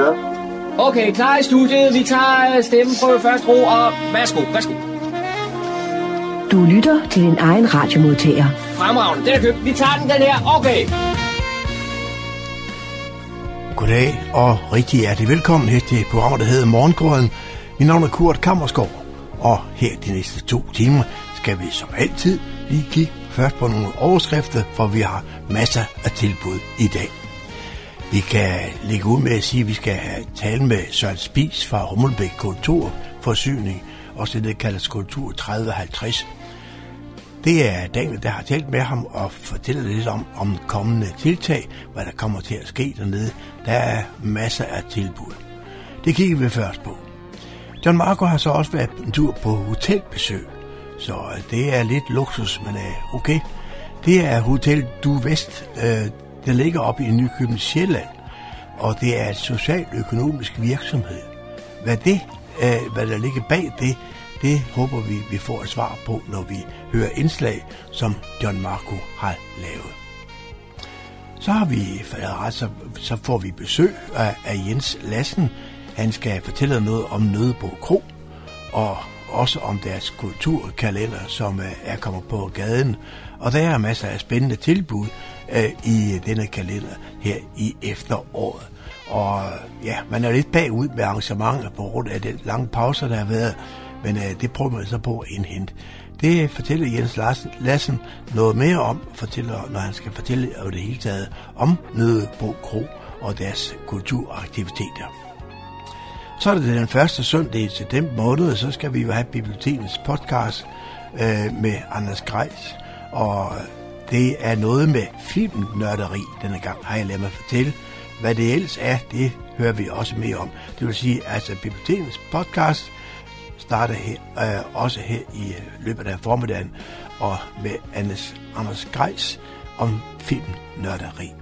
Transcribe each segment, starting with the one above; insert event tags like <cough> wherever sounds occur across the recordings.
Kører. Okay, klar i studiet. Vi tager stemmeprøve først, ro, og værsgo, værsgo. Du lytter til din egen radiomodtager. Fremragende, den er købt. Vi tager den, den her. Okay. Goddag og rigtig hjertelig velkommen her til programmet, der hedder Morgengrøden. Mit navn er Kurt Kammerskov, og her de næste to timer skal vi som altid lige kigge først på nogle overskrifter, for vi har masser af tilbud i dag. Vi kan lægge ud med at sige, at vi skal have tale med Søren Spis fra Hummelbæk Kulturforsyning, også det, der kaldes Kultur 3050. Det er Daniel, der har talt med ham og fortæller lidt om, om kommende tiltag, hvad der kommer til at ske dernede. Der er masser af tilbud. Det kigger vi først på. John Marco har så også været en tur på hotelbesøg, så det er lidt luksus, men øh, okay. Det er Hotel Du Vest, øh, der ligger oppe i Nykøbing Sjælland, og det er et socialøkonomisk virksomhed. Hvad det, øh, hvad der ligger bag det, det håber vi, vi får et svar på, når vi hører indslag, som John Marco har lavet. Så har vi så, så får vi besøg af, af Jens Lassen. Han skal fortælle noget om Nødebo Kro, og også om deres kulturkalender, som øh, er kommet på gaden. Og der er masser af spændende tilbud øh, i denne kalender her i efteråret. Og ja, man er lidt bagud med arrangementer på grund af den lange pause, der har været, men øh, det prøver man så på at indhente. Det fortæller Jens Lassen noget mere om, fortæller, når han skal fortælle over det hele taget om Nødebo Kro og deres kulturaktiviteter. Så er det den første søndag i september måned, så skal vi jo have bibliotekets podcast øh, med Anders Grejs. Og det er noget med filmnørderi denne gang, har jeg ladet mig fortælle. Hvad det ellers er, det hører vi også mere om. Det vil sige, at altså, bibliotekets podcast starter her, øh, også her i øh, løbet af formiddagen, og med Anders, Anders Grejs om filmnørderi.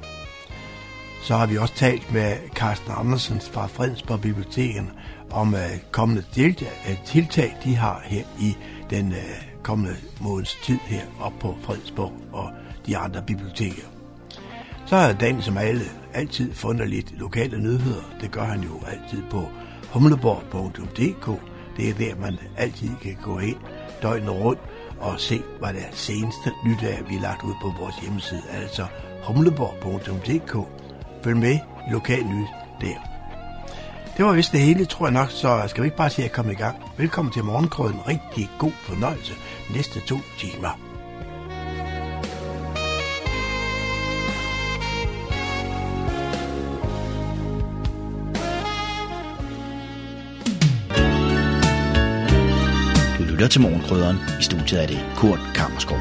Så har vi også talt med Carsten Andersen fra Fredensborg Biblioteken om øh, kommende tiltag, øh, tiltag, de har her i den øh, kommende måneds tid her op på Fredsborg og de andre biblioteker. Så har Dan som alle altid fundet lidt lokale nyheder. Det gør han jo altid på humleborg.dk. Det er der, man altid kan gå ind døgnet rundt og se, hvad der seneste nyt er, vi har lagt ud på vores hjemmeside, altså humleborg.dk. Følg med i lokal nyt der. Det var vist det hele, tror jeg nok, så skal vi ikke bare sige at komme i gang. Velkommen til morgenkrøden. Rigtig god fornøjelse næste to timer. Du lytter til morgenkrydderen. I studiet er det Kurt Kammerskov.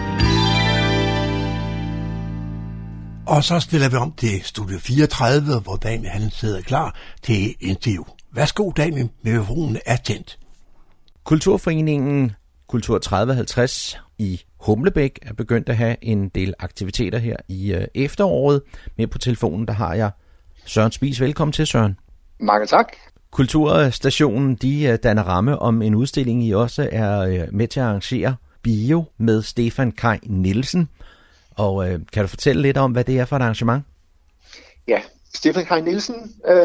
Og så stiller vi om til Studie 34, hvor Daniel han sidder klar til interview. Værsgo Daniel, mikrofonen er tændt. Kulturforeningen Kultur 3050 i Humlebæk er begyndt at have en del aktiviteter her i øh, efteråret. Med på telefonen, der har jeg Søren Spis. Velkommen til, Søren. Mange tak. Kulturstationen de øh, danner ramme om en udstilling, I også er øh, med til at arrangere Bio med Stefan Kai Nielsen. Og øh, kan du fortælle lidt om, hvad det er for et arrangement? Ja, Stefan Kai Nielsen øh,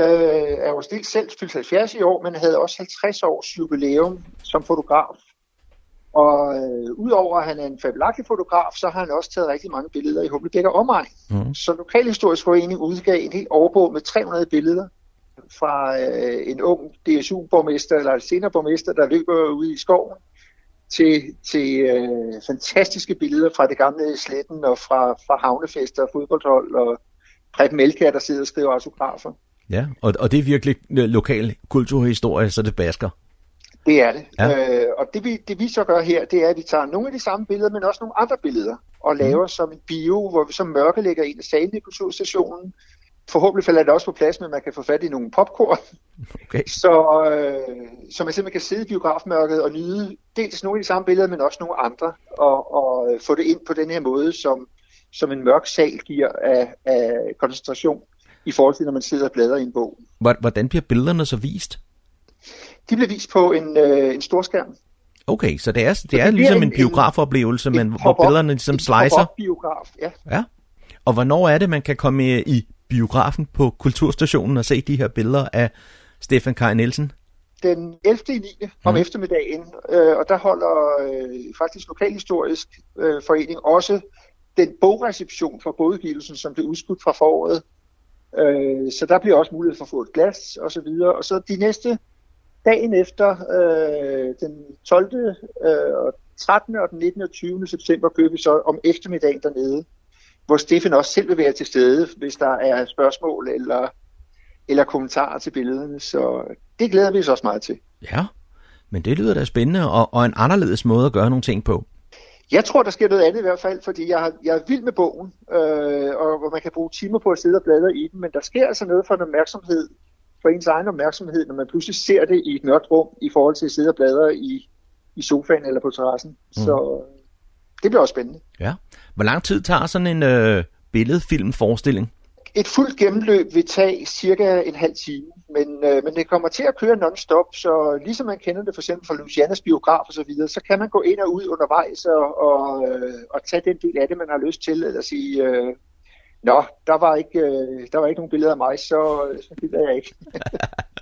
er jo selv fyldt 70 i år, men havde også 50 års jubilæum som fotograf. Og øh, udover at han er en fabelagtig fotograf, så har han også taget rigtig mange billeder i Humlebæk og omegn. Mm. Så Lokalhistorisk Forening udgav en helt overbog med 300 billeder fra øh, en ung DSU-borgmester, eller senere borgmester, der løber ude i skoven, til, til øh, fantastiske billeder fra det gamle sletten og fra, fra havnefester og fodboldhold og Preben Melkær, der sidder og skriver autografer. Ja, og, og det er virkelig lokal kulturhistorie, så det basker. Det er det. Ja. Øh, og det vi, det vi så gør her, det er, at vi tager nogle af de samme billeder, men også nogle andre billeder, og laver mm. som en bio, hvor vi så mørkelægger en af salene i kulturstationen. Forhåbentlig falder det også på plads, men man kan få fat i nogle popcorn. Okay. <laughs> Så, øh, så man simpelthen kan sidde i biografmørket og nyde dels nogle af de samme billeder, men også nogle andre, og, og få det ind på den her måde, som, som en mørk sal giver af, af koncentration i forhold til, når man sidder og bladrer i en bog. Hvordan bliver billederne så vist? De bliver vist på en, øh, en stor skærm. Okay, så det er, det, det er ligesom en, en biografoplevelse, men hvor billederne ligesom slicer? biograf, ja. ja. Og hvornår er det, man kan komme i biografen på Kulturstationen og se de her billeder af Stefan Kaj Nielsen? Den 11. i 9. om Mhm. eftermiddagen, øh, og der holder øh, faktisk Lokalhistorisk øh, Forening også den bogreception for bogudgivelsen, som blev udskudt fra foråret. Øh, så der bliver også mulighed for at få et glas og så videre. Og så de næste dagen efter, øh, den 12. Øh, og 13. og den 19. og 20. september, kører vi så om eftermiddagen dernede, hvor Stefan også selv vil være til stede, hvis der er spørgsmål eller, eller kommentarer til billederne. Så det glæder vi os også meget til. Ja, men det lyder da spændende og, og en anderledes måde at gøre nogle ting på. Jeg tror, der sker noget andet i hvert fald, fordi jeg, har, jeg er vild med bogen, øh, og hvor man kan bruge timer på at sidde og bladre i den, men der sker altså noget for en opmærksomhed, for ens egen opmærksomhed, når man pludselig ser det i et mørkt rum, i forhold til at sidde og bladre i, i sofaen eller på terrassen. Mm. Så øh, det bliver også spændende. Ja. Hvor lang tid tager sådan en øh, billedfilmforestilling? Et fuldt gennemløb vil tage cirka en halv time, men, øh, men det kommer til at køre non-stop, så ligesom man kender det for eksempel fra Lucianas biograf og så videre, så kan man gå ind og ud undervejs og, og, øh, og tage den del af det, man har lyst til, eller sige, øh, nå, der var, ikke, øh, der var ikke nogen billeder af mig, så, så gider jeg ikke.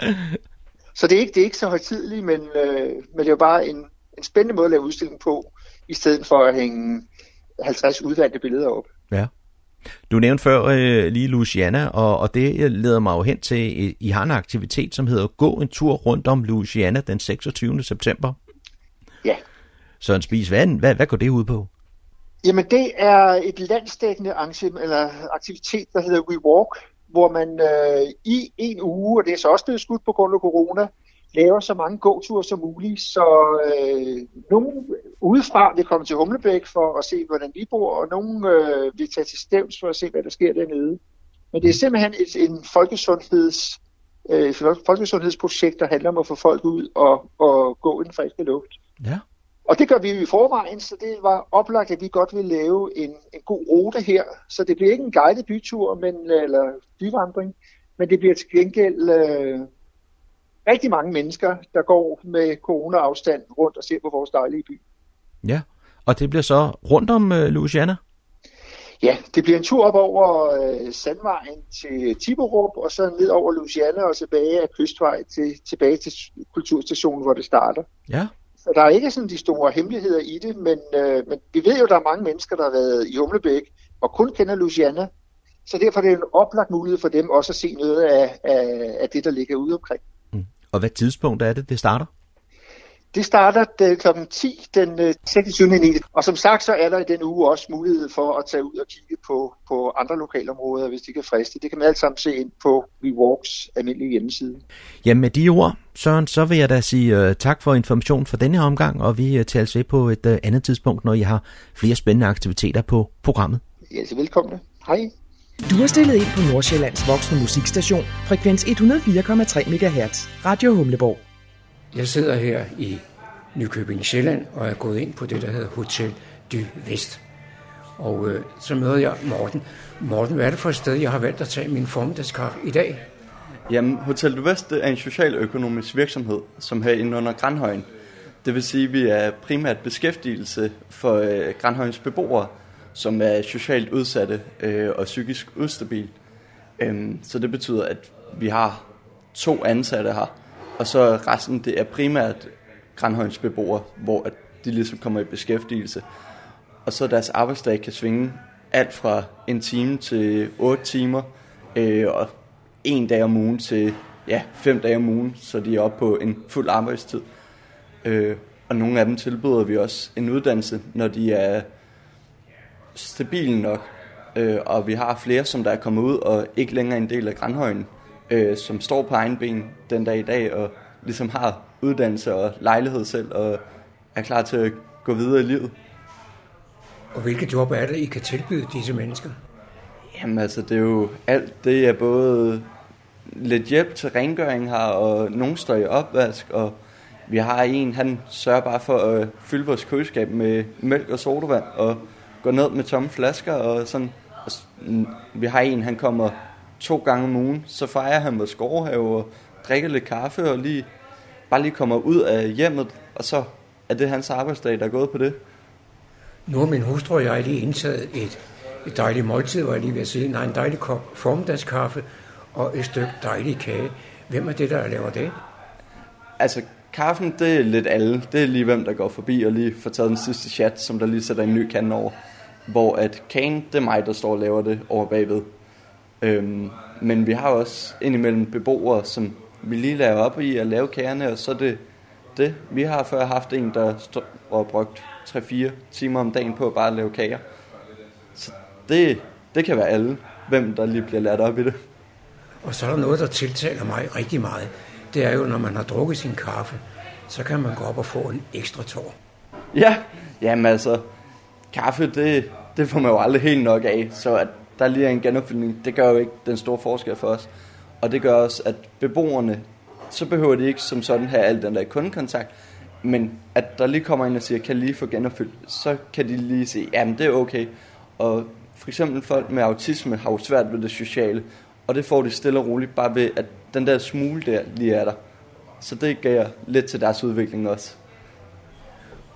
<laughs> så det er ikke, det er ikke så højtidligt, men, øh, men det er jo bare en, en spændende måde at lave udstilling på, i stedet for at hænge 50 udvalgte billeder op. Ja. Du nævnte før øh, lige Louisiana, og, og det leder mig jo hen til, I, I har en aktivitet, som hedder Gå en tur rundt om Louisiana den 26. september. Ja. Søren Spis, hvad, hvad, hvad går det ud på? Jamen det er et landstækkende arrangement, eller aktivitet, der hedder We Walk, hvor man øh, i en uge, og det er så også blevet skudt på grund af corona, laver så mange gåture som muligt, så øh, nogen udefra vil komme til Humlebæk for at se, hvordan vi bor, og nogen øh, vil tage til Stævns for at se, hvad der sker dernede. Men det er simpelthen et en folkesundheds, øh, folkesundhedsprojekt, der handler om at få folk ud og, og gå i den friske luft. Ja. Og det gør vi jo i forvejen, så det var oplagt, at vi godt vil lave en, en god rute her. Så det bliver ikke en guided bytur, men, eller byvandring, men det bliver til gengæld øh, rigtig mange mennesker, der går med corona-afstand rundt og ser på vores dejlige by. Ja, og det bliver så rundt om øh, Louisiana? Ja, det bliver en tur op over øh, Sandvejen til Tiberup, og så ned over Louisiana og tilbage af Kystvej til, tilbage til kulturstationen, hvor det starter. Ja. Så der er ikke sådan de store hemmeligheder i det, men, øh, men vi ved jo, at der er mange mennesker, der har været i Humlebæk og kun kender Louisiana. Så derfor er det en oplagt mulighed for dem også at se noget af, af, af det, der ligger ude omkring. Mm. Og hvad tidspunkt er det, det starter? Det starter kl. 10 den øh, 26. 9. Og som sagt, så er der i den uge også mulighed for at tage ud og kigge på, på andre lokalområder, hvis de kan friste. Det kan man alt sammen se ind på WeWalks almindelige hjemmeside. Jamen med de ord, Søren, så vil jeg da sige uh, tak for information for denne omgang, og vi uh, tales ved på et uh, andet tidspunkt, når I har flere spændende aktiviteter på programmet. Ja, så velkomne. Hej. Du har stillet ind på Nordsjællands voksne musikstation, frekvens 104,3 MHz, Radio Humleborg. Jeg sidder her i Nykøbing Sjælland og er gået ind på det, der hedder Hotel du Vest. Og øh, så møder jeg Morten. Morten, hvad er det for et sted, jeg har valgt at tage min formiddagskaffe i dag? Jamen, Hotel du Vest er en socialøkonomisk virksomhed, som her inde under Grandhøjen. Det vil sige, at vi er primært beskæftigelse for øh, Grandhøjens beboere, som er socialt udsatte øh, og psykisk ustabil. Øhm, så det betyder, at vi har to ansatte her, og så resten det er primært Granholms beboere, hvor at de ligesom kommer i beskæftigelse. Og så deres arbejdsdag kan svinge alt fra en time til 8 timer, øh, og en dag om ugen til ja, fem dage om ugen, så de er oppe på en fuld arbejdstid. Øh, og nogle af dem tilbyder vi også en uddannelse, når de er stabile nok. Øh, og vi har flere, som der er kommet ud og ikke længere en del af Grandhøjen, øh, som står på egen ben den dag i dag og ligesom har uddannelse og lejlighed selv og er klar til at gå videre i livet. Og hvilke job er det, I kan tilbyde disse mennesker? Jamen altså, det er jo alt. Det er både lidt hjælp til rengøring her, og nogen står i opvask, og vi har en, han sørger bare for at fylde vores køleskab med mælk og sodavand, og gå ned med tomme flasker, og sådan. Vi har en, han kommer to gange om ugen, så fejrer han vores gårdhave og drikker lidt kaffe, og lige, bare lige kommer ud af hjemmet, og så er det hans arbejdsdag, der er gået på det. Nu har min hustru og jeg lige indtaget et et dejligt måltid, var jeg lige ved at sige. Nej, en dejlig kop formiddagskaffe og et stykke dejlig kage. Hvem er det, der laver det? Altså, kaffen, det er lidt alle. Det er lige hvem, der går forbi og lige får taget den sidste chat, som der lige sætter en ny kande over. Hvor at kagen, det er mig, der står og laver det over bagved. Øhm, men vi har også indimellem beboere, som vi lige laver op i at lave kagerne, og så er det det. Vi har før haft en, der stod og brugt 3-4 timer om dagen på at bare lave kager. Så det, det kan være alle, hvem der lige bliver lært op i det. Og så er der noget, der tiltaler mig rigtig meget. Det er jo, når man har drukket sin kaffe, så kan man gå op og få en ekstra tår. Ja, jamen altså, kaffe, det, det får man jo aldrig helt nok af, så at der lige er en genopfyldning, det gør jo ikke den store forskel for os. Og det gør også, at beboerne, så behøver de ikke som sådan have al den der kundekontakt, men at der lige kommer en og siger, kan lige få genopfyldt, så kan de lige sige, jamen det er okay. Og for eksempel folk med autisme har jo svært ved det sociale, og det får de stille og roligt bare ved, at den der smule der lige er der. Så det gav lidt til deres udvikling også.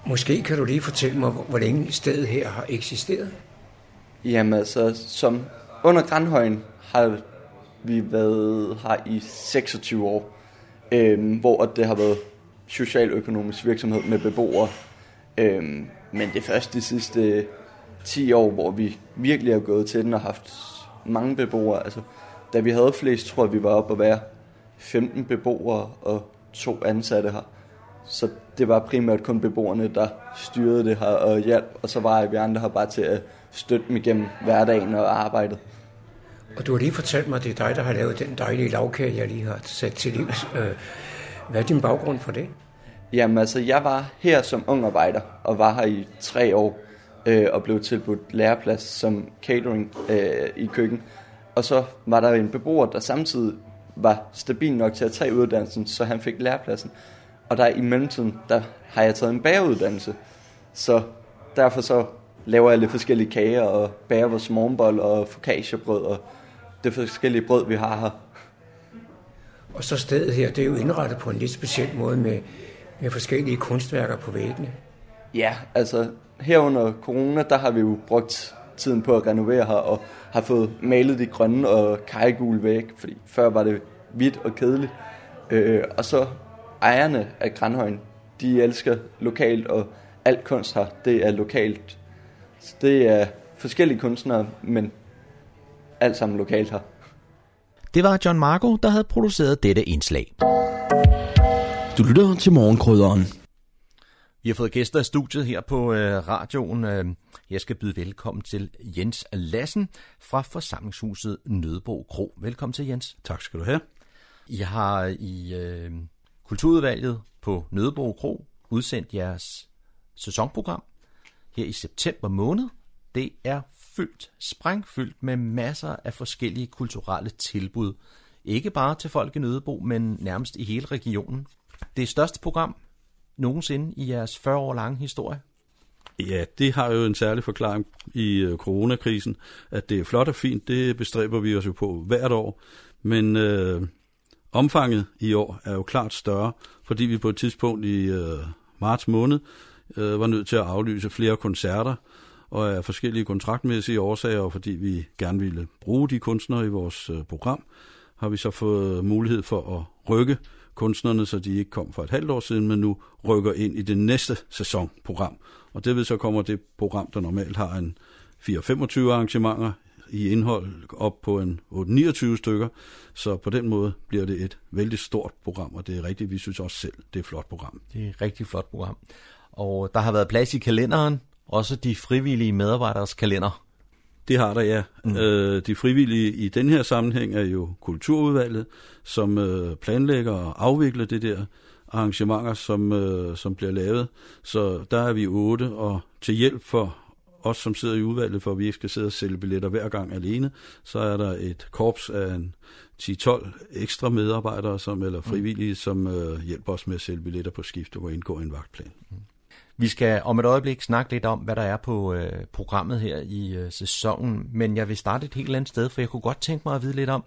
Måske kan du lige fortælle mig, hvor længe stedet her har eksisteret? Jamen altså, som under Grandhøjen har vi været her i 26 år, øh, hvor det har været socialøkonomisk virksomhed med beboere. Øh, men det første de sidste 10 år, hvor vi virkelig har gået til den og haft mange beboere. Altså, da vi havde flest, tror jeg, vi var oppe at være 15 beboere og to ansatte her. Så det var primært kun beboerne, der styrede det her og hjalp, og så var vi andre her bare til at støtte dem igennem hverdagen og arbejdet. Og du har lige fortalt mig, at det er dig, der har lavet den dejlige lavkage, jeg lige har sat til livs. Øh, hvad er din baggrund for det? Jamen altså, jeg var her som ung arbejder, og var her i tre år, øh, og blev tilbudt læreplads som catering øh, i køkken. Og så var der en beboer, der samtidig var stabil nok til at tage uddannelsen, så han fik lærepladsen. Og der i mellemtiden, der har jeg taget en bageruddannelse. Så derfor så laver jeg lidt forskellige kager og bager vores morgenbold og focaccia-brød og det forskellige brød, vi har her. Og så stedet her, det er jo indrettet på en lidt speciel måde med, med forskellige kunstværker på væggene. Ja, altså her under corona, der har vi jo brugt tiden på at renovere her og har fået malet de grønne og kajegule væg, fordi før var det hvidt og kedeligt. Øh, og så ejerne af Grandhøjen, de elsker lokalt, og alt kunst her, det er lokalt. Så det er forskellige kunstnere, men alt sammen lokalt her. Det var John Marco, der havde produceret dette indslag. Du lytter til morgenkrydderen. Vi har fået gæster i studiet her på øh, radioen. Øh, jeg skal byde velkommen til Jens Lassen fra forsamlingshuset Nødebo Kro. Velkommen til, Jens. Tak skal du have. I har i øh, Kulturudvalget på Nødebo Kro udsendt jeres sæsonprogram her i september måned. Det er fyldt, sprængfyldt med masser af forskellige kulturelle tilbud. Ikke bare til folk i Nødebo, men nærmest i hele regionen. Det største program nogensinde i jeres 40 år lange historie? Ja, det har jo en særlig forklaring i øh, coronakrisen, at det er flot og fint, det bestræber vi os jo på hvert år, men øh, omfanget i år er jo klart større, fordi vi på et tidspunkt i øh, marts måned øh, var nødt til at aflyse flere koncerter, og af forskellige kontraktmæssige årsager, og fordi vi gerne ville bruge de kunstnere i vores øh, program, har vi så fået mulighed for at rykke kunstnerne, så de ikke kom for et halvt år siden, men nu rykker ind i det næste sæsonprogram. Og det vil så kommer det program, der normalt har en 4-25 arrangementer i indhold op på en 8-29 stykker. Så på den måde bliver det et vældig stort program, og det er rigtigt, vi synes også selv, det er et flot program. Det er et rigtig flot program. Og der har været plads i kalenderen, også de frivillige medarbejderes kalender. Det har der, ja. Mm. Øh, de frivillige i den her sammenhæng er jo Kulturudvalget, som øh, planlægger og afvikler det der arrangementer, som, øh, som bliver lavet. Så der er vi otte, og til hjælp for os, som sidder i udvalget, for at vi ikke skal sidde og sælge billetter hver gang alene, så er der et korps af en 10-12 ekstra medarbejdere, som, eller frivillige, som øh, hjælper os med at sælge billetter på skift og indgå i en vagtplan. Mm. Vi skal om et øjeblik snakke lidt om, hvad der er på øh, programmet her i øh, sæsonen, men jeg vil starte et helt andet sted, for jeg kunne godt tænke mig at vide lidt om,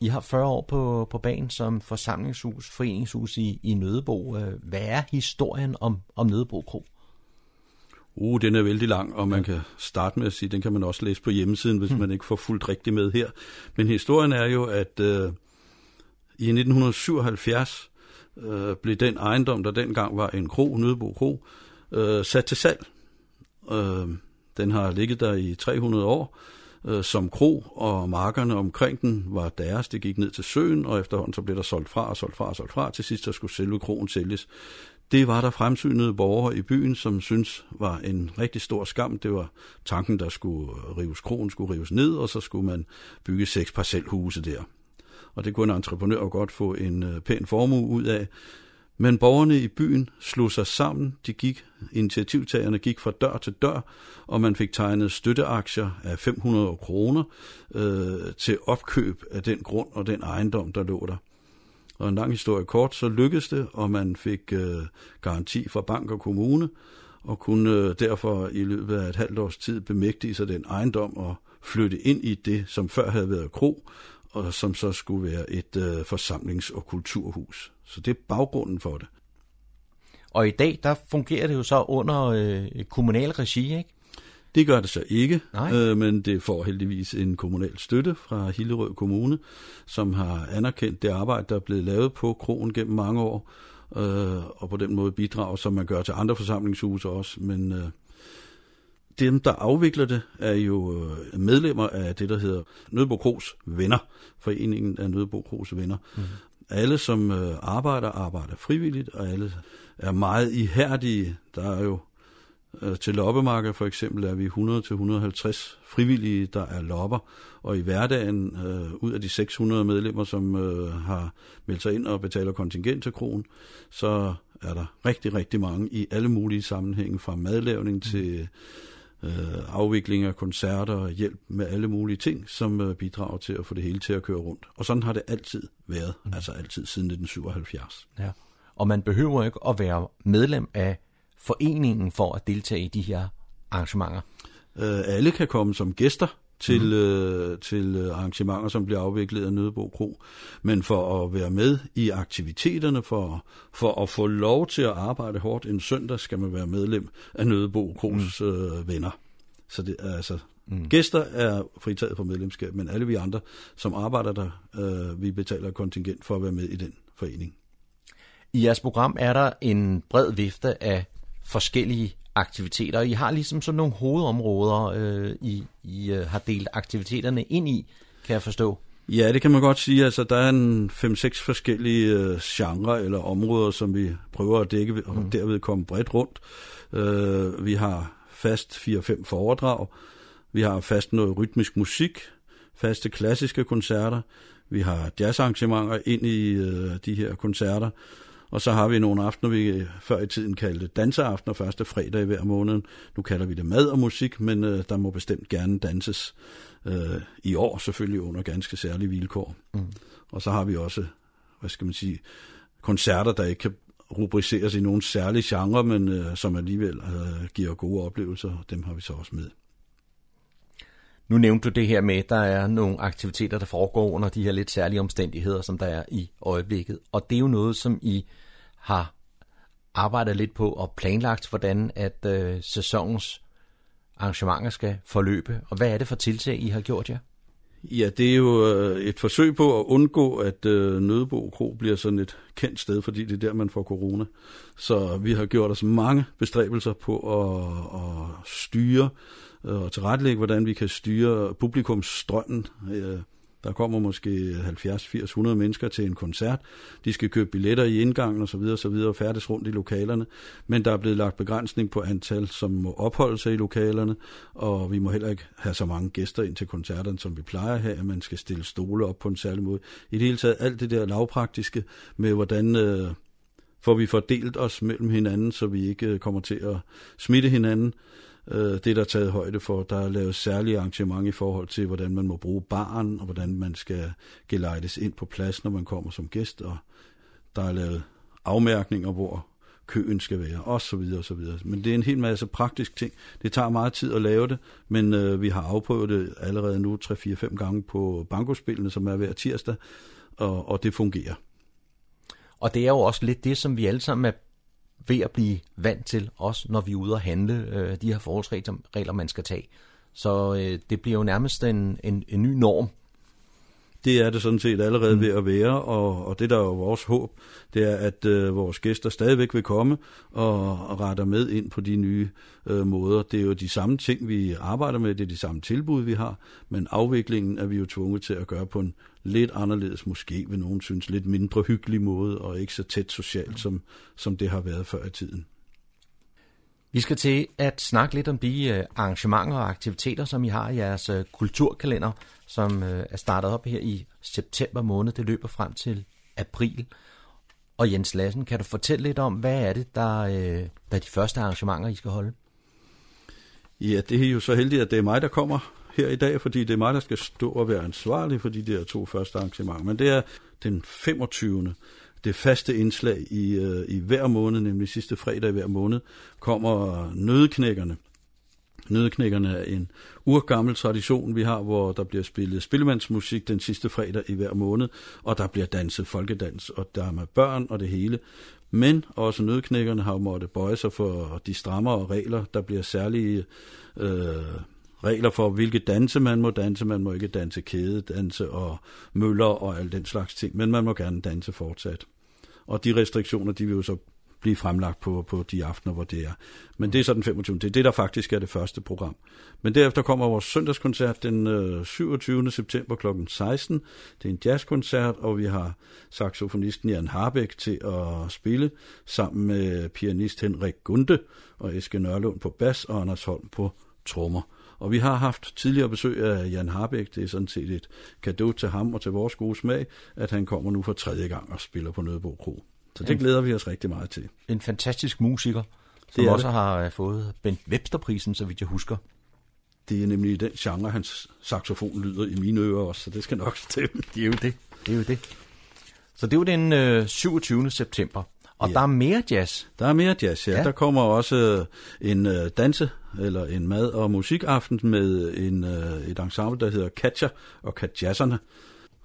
I har 40 år på, på banen som forsamlingshus, foreningshus i, i Nødebo. Øh, hvad er historien om, om Nødebo Kro? Uh, den er vældig lang, og man kan starte med at sige, den kan man også læse på hjemmesiden, hvis hmm. man ikke får fuldt rigtigt med her. Men historien er jo, at øh, i 1977 øh, blev den ejendom, der dengang var en kro, Nødebo Kro, øh, sat til salg. Øh, den har ligget der i 300 år øh, som kro, og markerne omkring den var deres. Det gik ned til søen, og efterhånden så blev der solgt fra og solgt fra og solgt fra. Til sidst så skulle selve kroen sælges. Det var der fremsynede borgere i byen, som synes var en rigtig stor skam. Det var tanken, der skulle rives, kronen skulle rives ned, og så skulle man bygge seks parcelhuse der. Og det kunne en entreprenør godt få en øh, pæn formue ud af. Men borgerne i byen slog sig sammen, de gik, initiativtagerne gik fra dør til dør, og man fik tegnet støtteaktier af 500 kroner øh, til opkøb af den grund og den ejendom, der lå der. Og en lang historie kort, så lykkedes det, og man fik øh, garanti fra bank og kommune, og kunne øh, derfor i løbet af et halvt års tid bemægtige sig den ejendom og flytte ind i det, som før havde været kro, og som så skulle være et øh, forsamlings- og kulturhus. Så det er baggrunden for det. Og i dag, der fungerer det jo så under øh, kommunal regi, ikke? Det gør det så ikke, øh, men det får heldigvis en kommunal støtte fra Hillerød Kommune, som har anerkendt det arbejde, der er blevet lavet på krogen gennem mange år, øh, og på den måde bidrager, som man gør til andre forsamlingshuse også. Men øh, dem, der afvikler det, er jo øh, medlemmer af det, der hedder Nødebo Kros Venner, Foreningen af Nødebo Kros Venner. Mm. Alle, som øh, arbejder, arbejder frivilligt, og alle er meget ihærdige. Der er jo øh, til loppemarked for eksempel er vi 100-150 frivillige, der er lopper, og i hverdagen, øh, ud af de 600 medlemmer, som øh, har meldt sig ind og betaler kontingent til kronen, så er der rigtig, rigtig mange i alle mulige sammenhænge, fra madlavning mm. til øh, afvikling af koncerter og hjælp med alle mulige ting, som øh, bidrager til at få det hele til at køre rundt. Og sådan har det altid været, mm. altså altid siden 1977. Ja. Og man behøver ikke at være medlem af foreningen for at deltage i de her arrangementer. Øh, alle kan komme som gæster til, mm. øh, til arrangementer, som bliver afviklet af Nødebo Kro. Men for at være med i aktiviteterne, for, for at få lov til at arbejde hårdt en søndag, skal man være medlem af Nødebo Kros mm. øh, venner. Så det er altså Mm. Gæster er fritaget for medlemskab, men alle vi andre, som arbejder der, øh, vi betaler kontingent for at være med i den forening. I jeres program er der en bred vifte af forskellige aktiviteter. I har ligesom sådan nogle hovedområder, øh, I, I øh, har delt aktiviteterne ind i, kan jeg forstå. Ja, det kan man godt sige. Altså, der er en 5-6 forskellige øh, genrer eller områder, som vi prøver at dække og mm. derved komme bredt rundt. Øh, vi har fast 4-5 foredrag. Vi har fast noget rytmisk musik, faste klassiske koncerter. Vi har jazzarrangementer ind i øh, de her koncerter. Og så har vi nogle aftener, vi før i tiden kaldte danseaftener, første fredag i hver måned. Nu kalder vi det mad og musik, men øh, der må bestemt gerne danses øh, i år, selvfølgelig under ganske særlige vilkår. Mm. Og så har vi også, hvad skal man sige, koncerter, der ikke kan rubriceres i nogen særlig genre, men øh, som alligevel øh, giver gode oplevelser, dem har vi så også med. Nu nævnte du det her med, at der er nogle aktiviteter, der foregår under de her lidt særlige omstændigheder, som der er i øjeblikket. Og det er jo noget, som I har arbejdet lidt på og planlagt, hvordan at øh, sæsonens arrangementer skal forløbe. Og hvad er det for tiltag, I har gjort jer? Ja, det er jo øh, et forsøg på at undgå, at øh, Nødebo Kro bliver sådan et kendt sted, fordi det er der, man får corona. Så vi har gjort os mange bestræbelser på at, at styre Øh, Øh, og tilrettelægge, hvordan vi kan styre publikumsstrømmen. Øh, der kommer måske 70, 80, 100 mennesker til en koncert. De skal købe billetter i indgangen osv. osv. og færdes rundt i lokalerne. Men der er blevet lagt begrænsning på antal, som må opholde sig i lokalerne, og vi må heller ikke have så mange gæster ind til koncerterne, som vi plejer at have, man skal stille stole op på en særlig måde. I det hele taget alt det der lavpraktiske med, hvordan øh, får vi fordelt os mellem hinanden, så vi ikke øh, kommer til at smitte hinanden. Øh, det er der taget højde for. Der er lavet særlige arrangement i forhold til, hvordan man må bruge baren, og hvordan man skal gelejtes ind på plads, når man kommer som gæst, og der er lavet afmærkninger, hvor køen skal være, og så videre, og så videre. Men det er en hel masse praktisk ting. Det tager meget tid at lave det, men øh, vi har afprøvet det allerede nu 3-4-5 gange på bankospillene, som er hver tirsdag, og, og det fungerer. Og det er jo også lidt det, som vi alle sammen er ved at blive vant til, også når vi er ude og handle, øh, de her forholdsregler, man skal tage. Så øh, det bliver jo nærmest en, en, en ny norm. Det er det sådan set allerede mm. ved at være, og, og det der er jo vores håb, det er, at øh, vores gæster stadigvæk vil komme og, og retter med ind på de nye øh, måder. Det er jo de samme ting, vi arbejder med, det er de samme tilbud, vi har, men afviklingen er vi jo tvunget til at gøre på en lidt anderledes, måske vil nogen synes, lidt mindre hyggelig måde, og ikke så tæt socialt, som, som det har været før i tiden. Vi skal til at snakke lidt om de øh, arrangementer og aktiviteter, som I har i jeres øh, kulturkalender, som øh, er startet op her i september måned. Det løber frem til april. Og Jens Lassen, kan du fortælle lidt om, hvad er det, der, der er de første arrangementer, I skal holde? Ja, det er jo så heldigt, at det er mig, der kommer her i dag, fordi det er mig, der skal stå og være ansvarlig for de der to første arrangementer. Men det er den 25 det faste indslag i, øh, i hver måned, nemlig sidste fredag i hver måned, kommer Nødeknækkerne. Nødeknækkerne er en urgammel tradition, vi har, hvor der bliver spillet spillemandsmusik den sidste fredag i hver måned, og der bliver danset folkedans, og der er med børn og det hele. Men også nødknækkerne har måttet bøje sig for de strammere regler. Der bliver særlige øh, regler for, hvilke danse man må danse. Man må ikke danse kædedanse og møller og al den slags ting, men man må gerne danse fortsat. Og de restriktioner, de vil jo så blive fremlagt på, på de aftener, hvor det er. Men det er så den 25. Det er det, der faktisk er det første program. Men derefter kommer vores søndagskoncert den øh, 27. september kl. 16. Det er en jazzkoncert, og vi har saxofonisten Jan Harbæk til at spille sammen med pianist Henrik Gunde og Eske Nørlund på bas og Anders Holm på trommer. Og vi har haft tidligere besøg af Jan Harbæk. Det er sådan set et gave til ham og til vores gode smag, at han kommer nu for tredje gang og spiller på Nødebo Kro. Så det glæder vi os rigtig meget til. En fantastisk musiker, som det også det. har øh, fået Bent Websterprisen, så vidt jeg husker. Det er nemlig den genre, hans saxofon lyder i mine ører også, så det skal nok stemme. Det er jo det. Det er jo det. Så det er jo den øh, 27. september. Og ja. der er mere jazz. Der er mere jazz, ja. ja. Der kommer også øh, en uh, danse, eller en mad- og musikaften med en, uh, et ensemble, der hedder Katja og Katjasserne.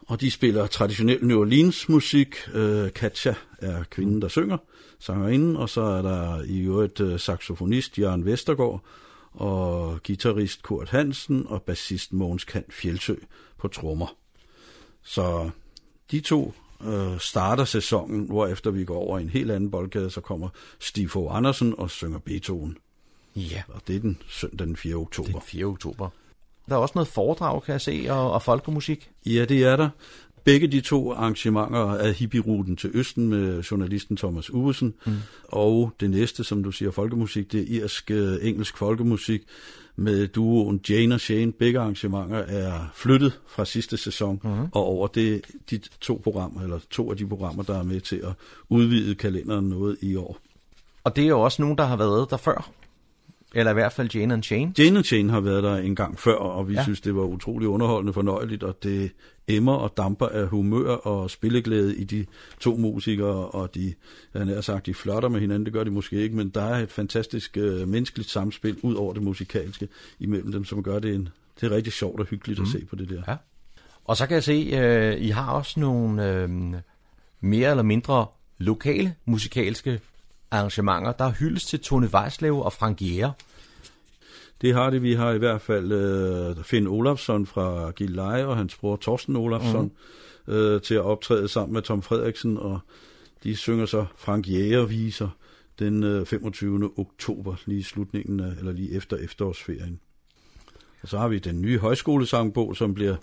Og de spiller traditionel New Orleans musik. Uh, Katja er kvinden, der synger, sangerinden, og så er der i øvrigt uh, saxofonist Jørgen Vestergaard, og guitarist Kurt Hansen og bassist Mogens Kant Fjeldsø på trommer. Så de to øh, starter sæsonen, hvor efter vi går over i en helt anden boldgade, så kommer Stifo Andersen og synger Beethoven. Ja. Og det er den søndag den 4. oktober. Den 4. oktober. Der er også noget foredrag, kan jeg se, og, og folkemusik. Ja, det er der. Begge de to arrangementer er hippieruten til Østen med journalisten Thomas Uvesen, mm. og det næste, som du siger, folkemusik, det er irsk øh, engelsk folkemusik med duoen Jane og Shane. Begge arrangementer er flyttet fra sidste sæson mm. og over det, de to programmer, eller to af de programmer, der er med til at udvide kalenderen noget i år. Og det er jo også nogen, der har været der før. Eller i hvert fald Jane and Shane. Jane and Shane har været der en gang før, og vi ja. synes, det var utrolig underholdende fornøjeligt, og det emmer og damper af humør og spilleglæde i de to musikere, og de, jeg har sagt, de flotter med hinanden, det gør de måske ikke, men der er et fantastisk uh, menneskeligt samspil ud over det musikalske imellem dem, som gør det en, det er rigtig sjovt og hyggeligt mm. at se på det der. Ja. Og så kan jeg se, uh, I har også nogle uh, mere eller mindre lokale musikalske arrangementer. Der er hyldes til Tone Weislev og Frank Jæger. Det har det. Vi har i hvert fald øh, Finn Olafsson fra Gilleleje og hans bror Torsten Olafsson mm. øh, til at optræde sammen med Tom Frederiksen, og de synger så Frank Jæger-viser den øh, 25. oktober, lige slutningen af, eller lige efter efterårsferien. Og så har vi den nye højskolesangbog, som bliver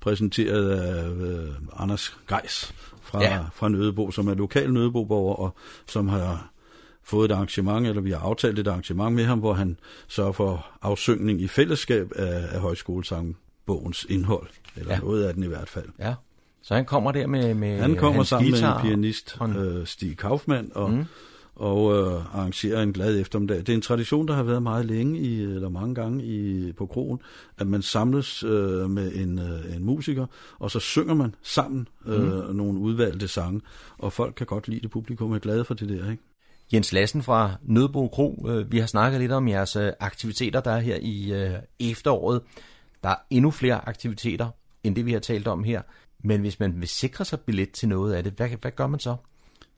præsenteret af øh, Anders Geis fra, ja. fra Nødebo, som er lokal Nødeboborger, og som har fået et arrangement, eller vi har aftalt et arrangement med ham, hvor han sørger for afsyngning i fællesskab af, af højskolesangbogens indhold, eller ja. noget af den i hvert fald. Ja. Så han kommer der med, med Han kommer sammen med en pianist, øh, Stig Kaufmann, og, mm. og øh, arrangerer en glad eftermiddag. Det er en tradition, der har været meget længe, i, eller mange gange i, på krogen, at man samles øh, med en, øh, en musiker, og så synger man sammen øh, mm. nogle udvalgte sange, og folk kan godt lide det, publikum er glade for det der, ikke? Jens Lassen fra Nødbo Kro. Øh, vi har snakket lidt om jeres øh, aktiviteter, der er her i øh, efteråret. Der er endnu flere aktiviteter, end det vi har talt om her. Men hvis man vil sikre sig billet til noget af det, hvad, hvad gør man så?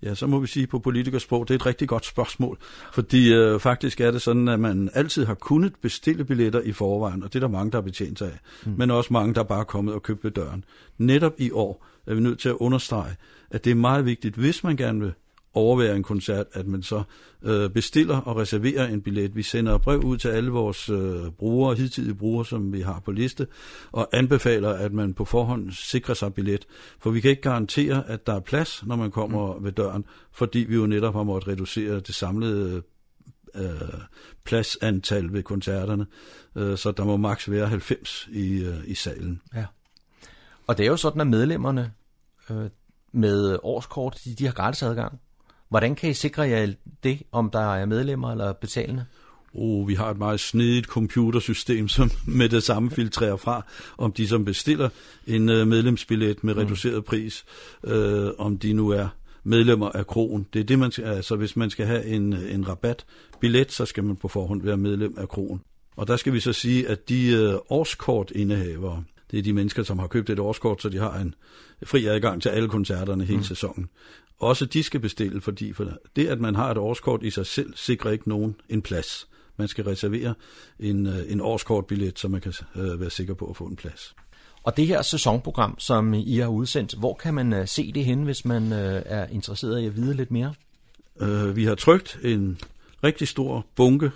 Ja, så må vi sige på politikersprog, det er et rigtig godt spørgsmål. Fordi øh, faktisk er det sådan, at man altid har kunnet bestille billetter i forvejen, og det er der mange, der har betjent sig af. Mm. Men også mange, der bare er kommet og købt ved døren. Netop i år er vi nødt til at understrege, at det er meget vigtigt, hvis man gerne vil overvære en koncert, at man så øh, bestiller og reserverer en billet. Vi sender brev ud til alle vores øh, brugere, hidtidige brugere, som vi har på liste, og anbefaler, at man på forhånd sikrer sig billet. For vi kan ikke garantere, at der er plads, når man kommer mm. ved døren, fordi vi jo netop har måttet reducere det samlede øh, pladsantal ved koncerterne, øh, så der må maks være 90 i, øh, i salen. Ja. Og det er jo sådan, at medlemmerne øh, med årskort, de, de har gratis adgang. Hvordan kan I sikre jer det, om der er medlemmer eller betalende? Oh, vi har et meget snedigt computersystem, som med det samme filtrerer fra, om de som bestiller en uh, medlemsbillet med mm. reduceret pris, uh, om de nu er medlemmer af krogen. Det er det, man skal, altså hvis man skal have en, en rabatbillet, så skal man på forhånd være medlem af krogen. Og der skal vi så sige, at de uh, årskortindehavere, det er de mennesker, som har købt et årskort, så de har en fri adgang til alle koncerterne hele mm. sæsonen også de skal bestille, fordi for det, at man har et årskort i sig selv, sikrer ikke nogen en plads. Man skal reservere en, øh, en årskortbillet, så man kan øh, være sikker på at få en plads. Og det her sæsonprogram, som I har udsendt, hvor kan man øh, se det hen, hvis man øh, er interesseret i at vide lidt mere? Øh, vi har trygt en rigtig stor bunke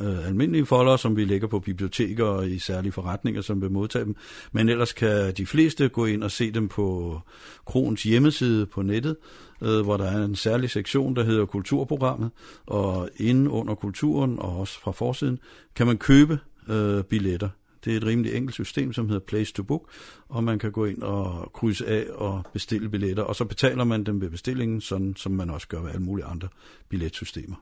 øh, almindelige folder, som vi lægger på biblioteker og i særlige forretninger, som vil modtage dem. Men ellers kan de fleste gå ind og se dem på Krons hjemmeside på nettet, øh, hvor der er en særlig sektion, der hedder Kulturprogrammet. Og inde under kulturen og også fra forsiden kan man købe øh, billetter. Det er et rimelig enkelt system, som hedder Place to Book, og man kan gå ind og krydse af og bestille billetter, og så betaler man dem ved bestillingen, sådan som man også gør ved alle mulige andre billetsystemer.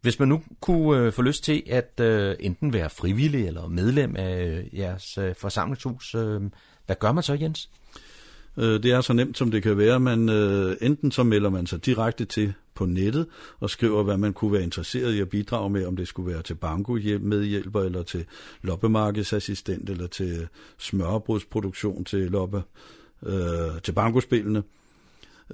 Hvis man nu kunne øh, få lyst til at øh, enten være frivillig eller medlem af øh, jeres øh, forsamlingshus, øh, hvad gør man så, Jens? Øh, det er så nemt, som det kan være. Man, øh, enten så melder man sig direkte til på nettet og skriver, hvad man kunne være interesseret i at bidrage med, om det skulle være til bankomedhjælper, eller til loppemarkedsassistent, eller til smørbrudsproduktion til loppe, øh, til bankospillene.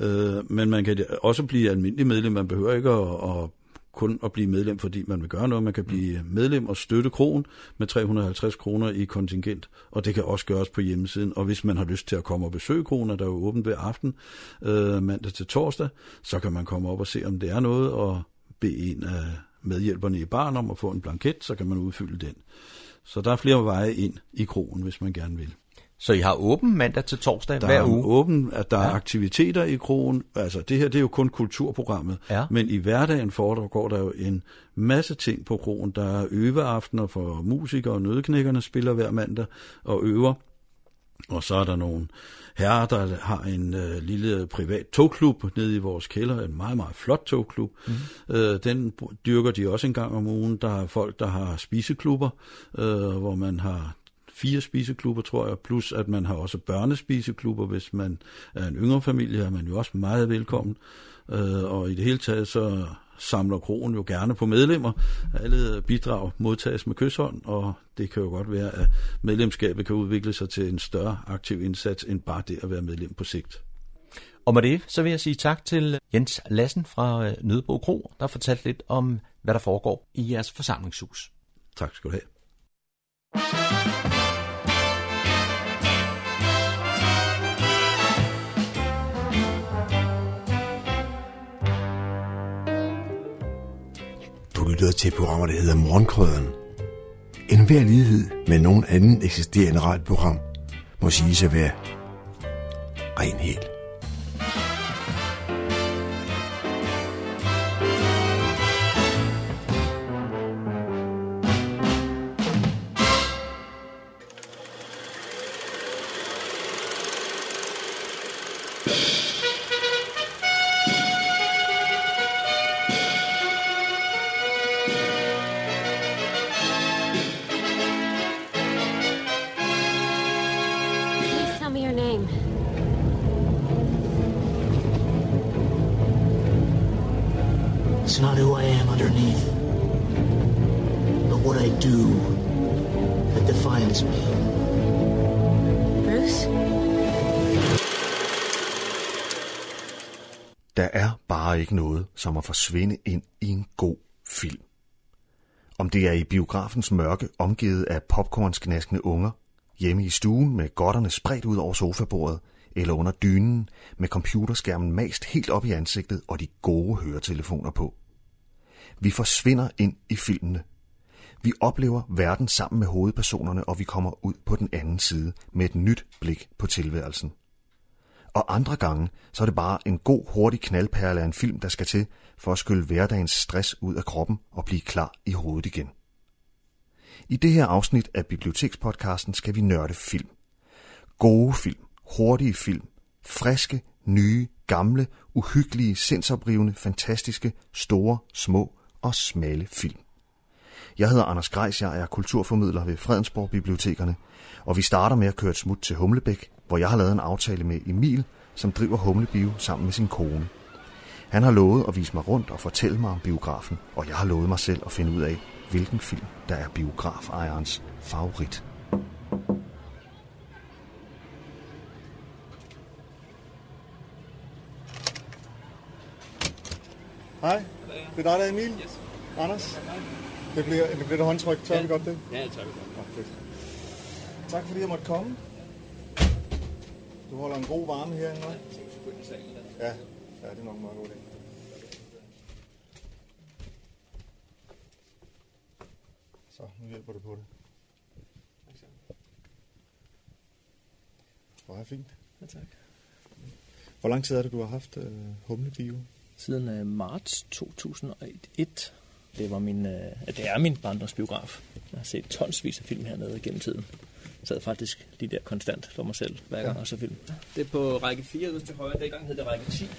Øh, men man kan også blive almindelig medlem. Man behøver ikke at, at kun at blive medlem, fordi man vil gøre noget. Man kan blive medlem og støtte kronen med 350 kroner i kontingent, og det kan også gøres på hjemmesiden. Og hvis man har lyst til at komme og besøge kronen, der er jo åbent ved aften, øh, mandag til torsdag, så kan man komme op og se, om det er noget, og bede en af medhjælperne i barn om at få en blanket, så kan man udfylde den. Så der er flere veje ind i kronen, hvis man gerne vil. Så I har åben mandag til torsdag der hver er uge? Åben, at der ja. er aktiviteter i krogen. Altså det her, det er jo kun kulturprogrammet. Ja. Men i hverdagen foregår der jo en masse ting på krogen. Der er øveaftener for musikere og nødknækkerne spiller hver mandag og øver. Og så er der nogle herrer, der har en øh, lille privat togklub nede i vores kælder, en meget, meget flot togklub. Mm. Øh, den dyrker de også en gang om ugen. Der er folk, der har spiseklubber, øh, hvor man har fire spiseklubber, tror jeg, plus at man har også børnespiseklubber. Hvis man er en yngre familie, er man jo også meget velkommen. Øh, og i det hele taget så samler krogen jo gerne på medlemmer. Alle bidrag modtages med kysshånd, og det kan jo godt være, at medlemskabet kan udvikle sig til en større aktiv indsats, end bare det at være medlem på sigt. Og med det, så vil jeg sige tak til Jens Lassen fra øh, Nødbro Kro, der fortalte lidt om, hvad der foregår i jeres forsamlingshus. Tak skal du have. Du lytter til programmer, der hedder Morgenkrøden. En hver lighed med nogen anden eksisterende radioprogram må sige at være ren helt. Forsvinde ind i en god film. Om det er i biografens mørke omgivet af popcornsknaskende unger, hjemme i stuen med godterne spredt ud over sofabordet, eller under dynen med computerskærmen mast helt op i ansigtet og de gode høretelefoner på. Vi forsvinder ind i filmene. Vi oplever verden sammen med hovedpersonerne, og vi kommer ud på den anden side med et nyt blik på tilværelsen. Og andre gange, så er det bare en god, hurtig knaldperle af en film, der skal til for at skylle hverdagens stress ud af kroppen og blive klar i hovedet igen. I det her afsnit af Bibliotekspodcasten skal vi nørde film. Gode film, hurtige film, friske, nye, gamle, uhyggelige, sindsoprivende, fantastiske, store, små og smalle film. Jeg hedder Anders Grejs, jeg er kulturformidler ved Fredensborg Bibliotekerne, og vi starter med at køre et smut til Humlebæk, hvor jeg har lavet en aftale med Emil, som driver Humlebio sammen med sin kone. Han har lovet at vise mig rundt og fortælle mig om biografen, og jeg har lovet mig selv at finde ud af, hvilken film, der er biografejerens favorit. Hej, det er dig der, Emil. Yes. Anders. Det bliver, det bliver et håndtryk. Tør ja. vi godt det? Ja, det tør vi godt. Tak fordi jeg måtte komme. Du holder en god varme herinde, hva'? Ja, ja, det er nok meget god idé. Så, nu hjælper du på det. Hvor er fint. Ja, tak. Hvor lang tid er det, du har haft uh, Humlebio? Siden uh, marts 2001. Det, var min, uh, det er min barndomsbiograf. Jeg har set tonsvis af film hernede gennem tiden. Jeg sad faktisk lige der konstant for mig selv, hver gang ja. jeg så film. Det er på række 4 ude til højre. Dengang hed det række 10. Det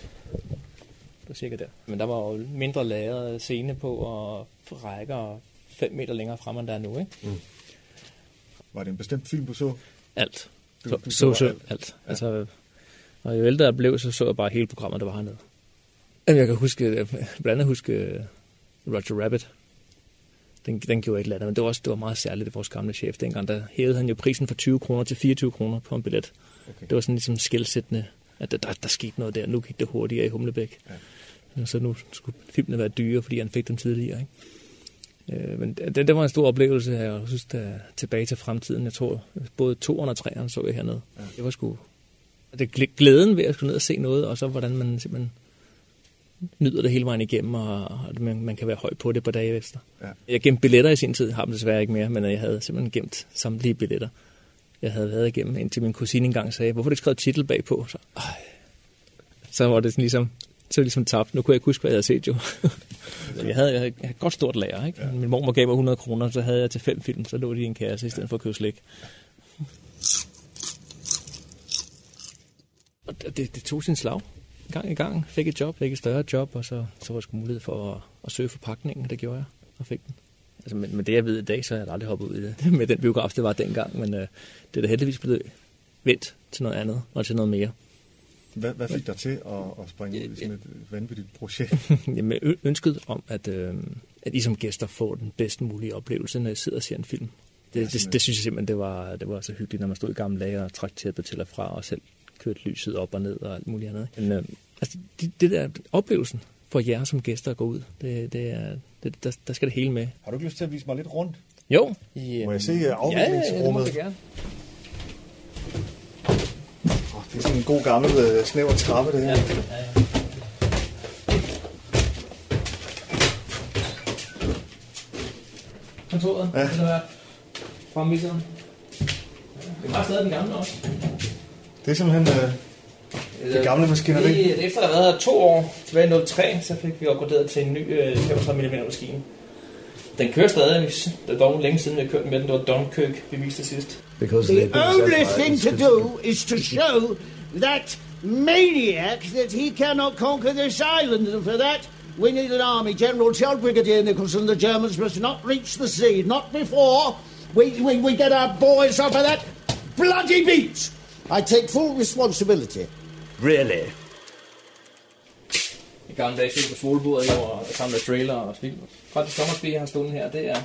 var cirka der. Men der var jo mindre lagret scene på, og rækker 5 meter længere frem, end der er nu, ikke? Mm. Var det en bestemt film, du så? Alt. Du, så, du så, så alt. alt. Ja. Altså, og jo ældre jeg blev, så så jeg bare hele programmet, der var hernede. Jeg kan huske, blandt andet huske Roger Rabbit. Den, den gjorde ikke lander, men det var også det var meget særligt, det vores gamle chef dengang. Der hævede han jo prisen fra 20 kroner til 24 kroner på en billet. Okay. Det var sådan ligesom skældsættende, at der, der, der skete noget der. Nu gik det hurtigere i Humlebæk. Ja. Så nu skulle filmene være dyre, fordi han fik dem tidligere. Ikke? Øh, men det, det var en stor oplevelse, jeg synes, der tilbage til fremtiden. Jeg tror, både to og treeren så jeg hernede. Ja. Det var sgu... Det glæden ved at skulle ned og se noget, og så hvordan man simpelthen nyder det hele vejen igennem, og man, man kan være høj på det på dage efter. Ja. Jeg gemte billetter i sin tid, har dem desværre ikke mere, men jeg havde simpelthen gemt samtlige billetter. Jeg havde været igennem, indtil min kusine engang sagde, hvorfor har du ikke skrevet titel bagpå? Så, øh. så var det sådan ligesom, så ligesom tabt. Nu kunne jeg ikke huske, hvad jeg havde set jo. <laughs> jeg, havde, jeg havde et godt stort lager. Ikke? Ja. Min mor gav mig 100 kroner, så havde jeg til fem film, så lå de i en kasse i stedet for at købe slik. Og det, det tog sin slag gang i gang. Fik et job, fik et større job, og så, så var der mulighed for at, at søge forpakningen. Det gjorde jeg, og fik den. Altså, men, men det jeg ved i dag, så har jeg aldrig hoppet ud i det <laughs> med den biograf, det var dengang. Men uh, det er da heldigvis blevet vendt til noget andet og til noget mere. Hvad, hvad fik dig til at, at springe ud i sådan et vanvittigt projekt? <laughs> Jamen, ønsket om, at, øh, at I som gæster får den bedst mulige oplevelse, når I sidder og ser en film. Det, ja, det, det synes jeg simpelthen, det var, det var så hyggeligt, når man stod i gamle dage og trak tæppet til og fra, og selv kørte lyset op og ned og alt muligt andet. Men, øh, altså, det, det der oplevelsen for jer som gæster at gå ud, det, det er, det, der, der skal det hele med. Har du ikke lyst til at vise mig lidt rundt? Jo. I, må jeg se afviklingsrummet? Ja, ja, det oh, det er sådan en god gammel uh, snæver trappe, det her. Ja, ja, ja. Kontoret, ja. har været fremviseren. Det var stadig den gamle også. Det er simpelthen øh, det gamle maskineri. Lige efter at have været to år, tilbage i 03, så fik vi opgraderet til en ny øh, 35 mm maskine. Den kører stadig. Det er dog længe siden, vi har kørt med den. Det var Dunkirk, vi viste sidst. Because the only thing to do is to show that maniac that he cannot conquer this island. And for that, we need an army. General tell Brigadier Nicholson the Germans must not reach the sea. Not before we, we, we get our boys off of that bloody beach. I take full responsibility. Really? I gamle dage på svolebordet og samle trailer og film. Godt Sommersby, jeg har stående her, det er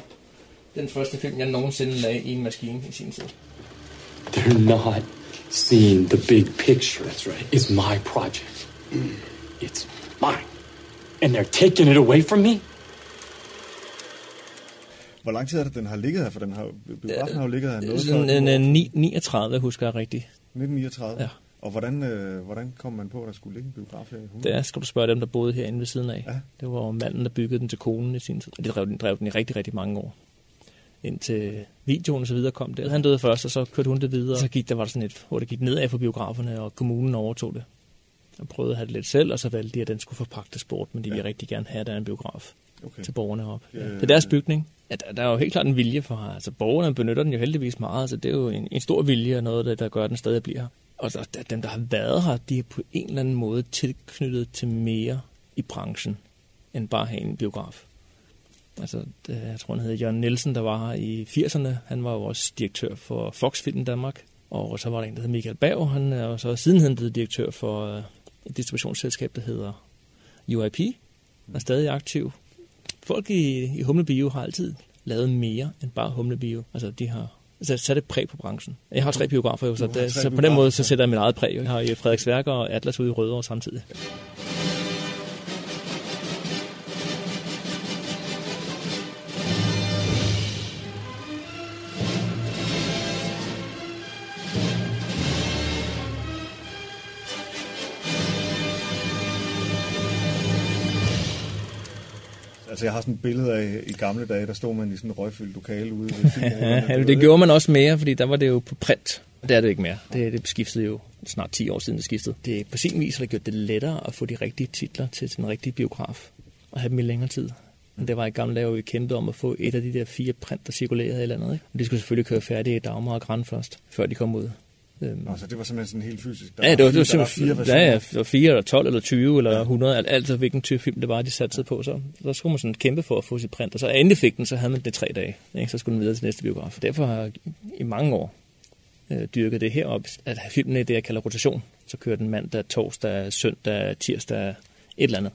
den første film, jeg nogensinde lagde i en maskine i sin tid. They're not seeing the big picture. That's right. It's my project. It's mine. And they're taking it away from me? Hvor lang tid er det, den har ligget her? For den har, biografen har jo ligget her noget Sådan før. en, en, 9, 39, husker jeg rigtigt. 1939? Ja. Og hvordan, øh, hvordan kom man på, at der skulle ligge en biograf her i Humle? Der skal du spørge dem, der boede herinde ved siden af. Ja. Det var manden, der byggede den til konen i sin tid. Og de drev den, drev den i rigtig, rigtig mange år. Indtil videoen og så videre kom der. Han døde først, og så kørte hun det videre. Så gik der var der sådan et, hvor det gik nedad for biograferne, og kommunen overtog det. Og prøvede at have det lidt selv, og så valgte de, at den skulle forpagtes bort, men de ville rigtig gerne have, at der er en biograf Okay. til borgerne op. Ja, Det er deres bygning. Ja, der, der er jo helt klart en vilje for, altså borgerne benytter den jo heldigvis meget, så det er jo en, en stor vilje og noget, der, det, der gør, at den stadig bliver her. Og så, der, dem, der har været her, de er på en eller anden måde tilknyttet til mere i branchen, end bare at have en biograf. Altså, det, jeg tror, han hedder Jørgen Nielsen, der var her i 80'erne. Han var jo også direktør for Fox Film Danmark. Og så var der en, der hed Michael Berg. Han er jo så sidenhen blevet direktør for øh, et distributionsselskab, der hedder UIP. Er stadig aktiv. Folk i, i Humle Bio har altid lavet mere end bare Humle Bio. Altså, de har sat, sat et præg på branchen. Jeg har tre biografer jo, så, det, så på den måde så sætter jeg mit eget præg. Jeg har i Frederiksværk og Atlas ude i Rødovre samtidig. Altså, jeg har sådan et billede af, i gamle dage, der stod man i sådan en røgfyldt lokale ude ved <laughs> filmrullerne. Ja, det gjorde man også mere, fordi der var det jo på print. Det er det ikke mere. Det, det skiftede jo snart 10 år siden, det skiftede. Det på sin vis har det gjort det lettere at få de rigtige titler til den rigtige biograf og have dem i længere tid. Men det var i gamle dage, hvor vi kæmpede om at få et af de der fire print, der cirkulerede i landet. Ikke? Og de skulle selvfølgelig køre færdige i Dagmar og Grand først, før de kom ud. Øhm, Nå, så det var simpelthen sådan helt fysisk. Der ja, det var, det var fire, der var fire simpelthen versioner. ja, ja, det var 4 eller 12 eller 20 eller 100, alt, alt hvilken type film det var, de satte på. Så, så skulle man sådan kæmpe for at få sit print, og så endelig fik den, så havde man det tre dage. Ikke? Så skulle den videre til næste biograf. Derfor har jeg i mange år øh, dyrket det herop, at have filmene i det, jeg kalder rotation. Så kører den mandag, torsdag, søndag, tirsdag, et eller andet.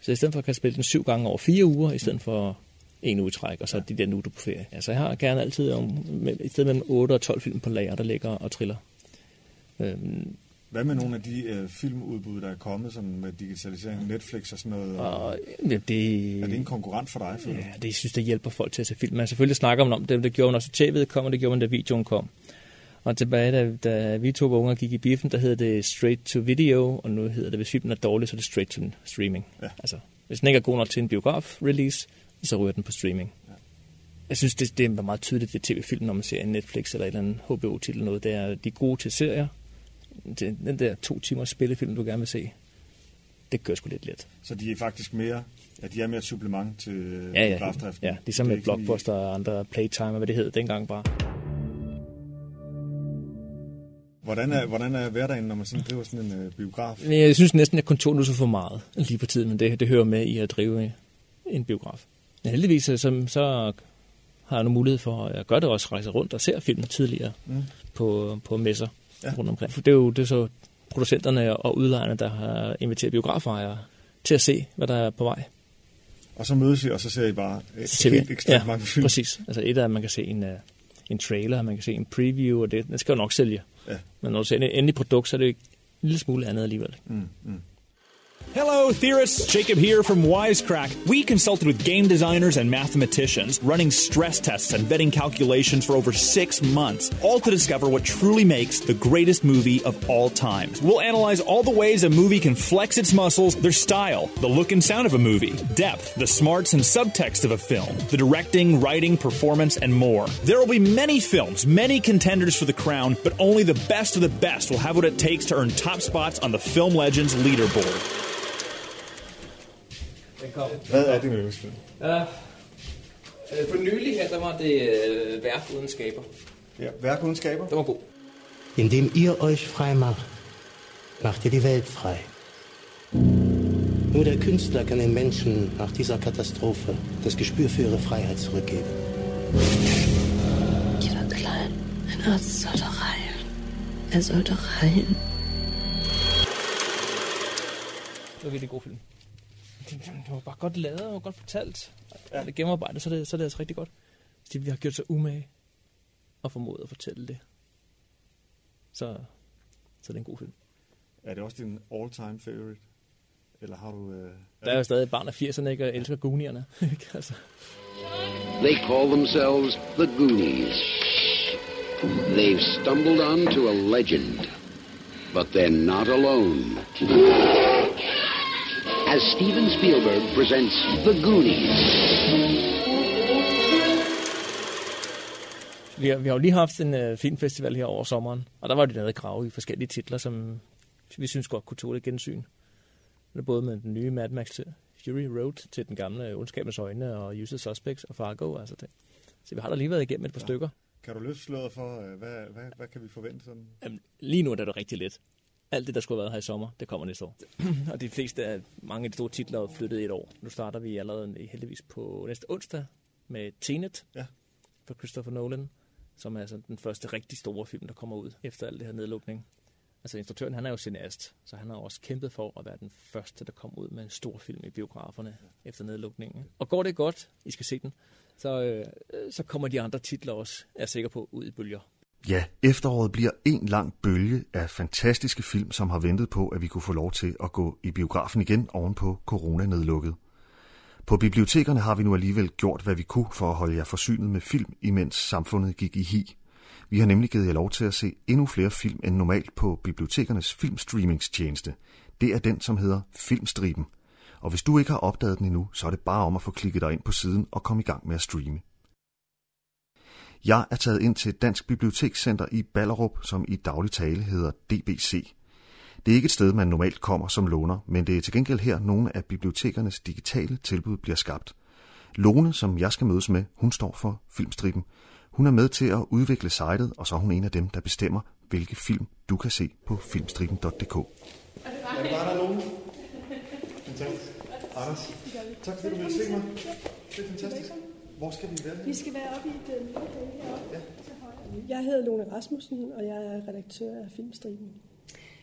Så i stedet for at kan spille den syv gange over fire uger, i stedet for en uge træk, og så de der nu du er på ferie. Altså jeg har gerne altid om, med, i stedet mellem 8 og 12 film på lager, der ligger og triller. Øhm, Hvad med nogle af de øh, filmudbud, der er kommet sådan med digitalisering, Netflix og sådan noget? Og, ja, det, er det en konkurrent for dig? Du? Ja, det jeg synes, det hjælper folk til at se film. Man selvfølgelig snakker man om det, det gjorde man også, tv'et kom, og det gjorde man, da videoen kom. Og tilbage, da, da vi to var unge og gik i biffen, der hed det straight to video, og nu hedder det, hvis filmen er dårlig, så er det straight to streaming. Ja. Altså, hvis den ikke er god nok til en biograf-release, så ryger den på streaming. Ja. Jeg synes, det, det er meget tydeligt, det tv-film, når man ser en Netflix eller et eller andet HBO-titel, noget, det er de er gode til serier. Det, den der to timers spillefilm, du gerne vil se, det gør sgu lidt let. Så de er faktisk mere, ja, de er mere et supplement til øh, Ja, ja, biografdriften. ja, det er som Det et ikke sådan blockbuster og andre playtime, og hvad det hed dengang bare. Hvordan er, hvordan er hverdagen, når man sådan driver sådan en øh, biograf? Jeg synes næsten, at kontor nu så for meget lige på tiden, men det, det hører med i at drive en biograf. Men heldigvis så, så, så har jeg nu mulighed for, at jeg gør det også, rejse rundt og ser film tidligere Mm. på, på messer Ja. rundt omkring. For det er jo det er så producenterne og udlejerne, der har inviteret biografejere til at se, hvad der er på vej. Og så mødes I, og så ser I bare øh, vi- helt ekstremt ja, mange film. præcis. Altså et af, at man kan se en, uh, en trailer, man kan se en preview, og det, det skal jo nok sælge. Ja. Men når du ser en endelig produkt, så er det jo en lille smule andet alligevel. Mm, mm. Hello, theorists. Jacob here from Wisecrack. We consulted with game designers and mathematicians, running stress tests and vetting calculations for over six months, all to discover what truly makes the greatest movie of all time. We'll analyze all the ways a movie can flex its muscles, their style, the look and sound of a movie, depth, the smarts and subtext of a film, the directing, writing, performance, and more. There will be many films, many contenders for the crown, but only the best of the best will have what it takes to earn top spots on the Film Legends leaderboard. Hvad er din yndlingsfilm? Ja. Øh, for nylig her, der var det øh, værk uden skaber. Ja, værk uden skaber. Det var god. Indem ihr euch frei macht, macht ihr die Welt frei. Nur der Künstler kann den Menschen nach dieser Katastrophe das Gespür für ihre Freiheit zurückgeben. Ich war klein. Ein Arzt sollte heilen. Er sollte heilen. Det var virkelig god film. Det, det, var bare godt lavet, og godt fortalt. Ja. Det gennemarbejdet, så er det, så er det altså rigtig godt. Hvis de har gjort sig umage og formået at fortælle det, så, så er det en god film. Er det også din all-time favorite? Eller har du... Øh... Der er jo stadig et barn af 80'erne, ikke? Og elsker Goonierne. <laughs> ikke? altså. They call themselves the Goonies. They've stumbled onto a legend, but they're not alone. As Steven Spielberg presents The Goonies. Vi har, vi har jo lige haft en uh, filmfestival her over sommeren, og der var det nede grave i forskellige titler, som vi synes godt kunne tåle et gensyn. Det både med den nye Mad Max Fury Road til den gamle Ondskabens Øjne og Useless Suspects og Fargo. Altså det. Så vi har da lige været igennem et par ja. stykker. Kan du løfte sløret for, øh, hvad, hvad, hvad kan vi forvente sådan? Jamen, lige nu er det rigtig let. Alt det, der skulle have været her i sommer, det kommer næste år. <clears throat> og de fleste af mange af de store titler er flyttet et år. Nu starter vi allerede heldigvis på næste onsdag med Tenet ja. for Christopher Nolan, som er altså den første rigtig store film, der kommer ud efter alt det her nedlukning. Altså instruktøren, han er jo cineast, så han har også kæmpet for at være den første, der kom ud med en stor film i biograferne ja. efter nedlukningen. Og går det godt, I skal se den, så, øh, så kommer de andre titler også, er jeg sikker på, ud i bølger. Ja, efteråret bliver en lang bølge af fantastiske film, som har ventet på, at vi kunne få lov til at gå i biografen igen ovenpå coronanedlukket. På bibliotekerne har vi nu alligevel gjort, hvad vi kunne for at holde jer forsynet med film, imens samfundet gik i hi. Vi har nemlig givet jer lov til at se endnu flere film end normalt på bibliotekernes filmstreamingstjeneste. Det er den, som hedder Filmstriben. Og hvis du ikke har opdaget den endnu, så er det bare om at få klikket dig ind på siden og komme i gang med at streame. Jeg er taget ind til Dansk Bibliotekscenter i Ballerup, som i daglig tale hedder DBC. Det er ikke et sted, man normalt kommer som låner, men det er til gengæld her, nogle af bibliotekernes digitale tilbud bliver skabt. Lone, som jeg skal mødes med, hun står for Filmstriben. Hun er med til at udvikle sitet, og så er hun en af dem, der bestemmer, hvilke film du kan se på filmstriben.dk. Er det bare der, Lone? Fantastisk. Anders, tak fordi du vil se mig. Det er fantastisk. Hvor skal vi være? Vi skal være oppe i den heroppe. Ja. Jeg hedder Lone Rasmussen, og jeg er redaktør af Filmstriben.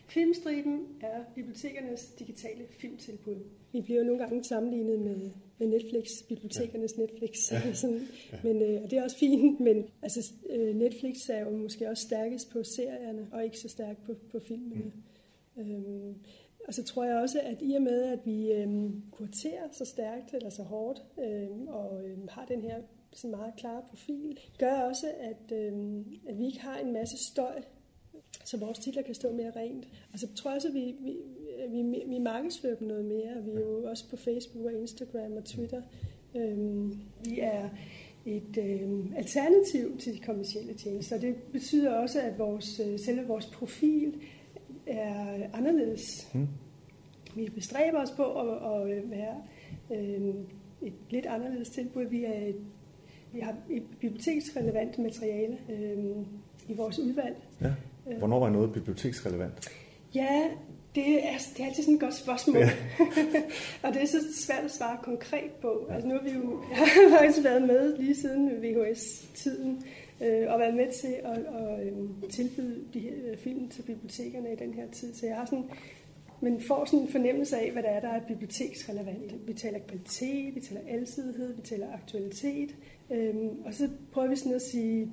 Filmstriben er bibliotekernes digitale filmtilbud. Vi bliver jo nogle gange sammenlignet med, med Netflix, bibliotekernes ja. Netflix. Ja. <laughs> Sådan. Ja. Men, øh, og det er også fint, men altså, øh, Netflix er jo måske også stærkest på serierne, og ikke så stærk på, på filmene. Mm. Øhm, og så tror jeg også, at i og med, at vi øhm, kuraterer så stærkt eller så hårdt, øhm, og øhm, har den her sådan meget klare profil, gør også, at, øhm, at vi ikke har en masse støj, så vores titler kan stå mere rent. Og så tror jeg også, at vi, vi, vi, vi markedsfører dem noget mere. Vi er jo også på Facebook og Instagram og Twitter. Øhm, vi er et øhm, alternativ til de kommercielle tjenester. Det betyder også, at vores, øh, selve vores profil er anderledes. Hmm. Vi bestræber os på at, at være øh, et lidt anderledes tilbud. Vi, er et, vi har et biblioteksrelevant materiale øh, i vores udvalg. Ja. Hvornår var noget biblioteksrelevant? Ja, det er, det er altid sådan et godt spørgsmål. Ja. <laughs> og det er så svært at svare konkret på. Altså nu har vi jo har <laughs> faktisk været med lige siden VHS-tiden øh, og været med til at, at, at tilbyde de her øh, film til bibliotekerne i den her tid. Så jeg har sådan, men får sådan en fornemmelse af, hvad der er, der er biblioteksrelevant. Vi taler kvalitet, vi taler alsidighed, vi taler aktualitet. Øhm, og så prøver vi sådan at sige,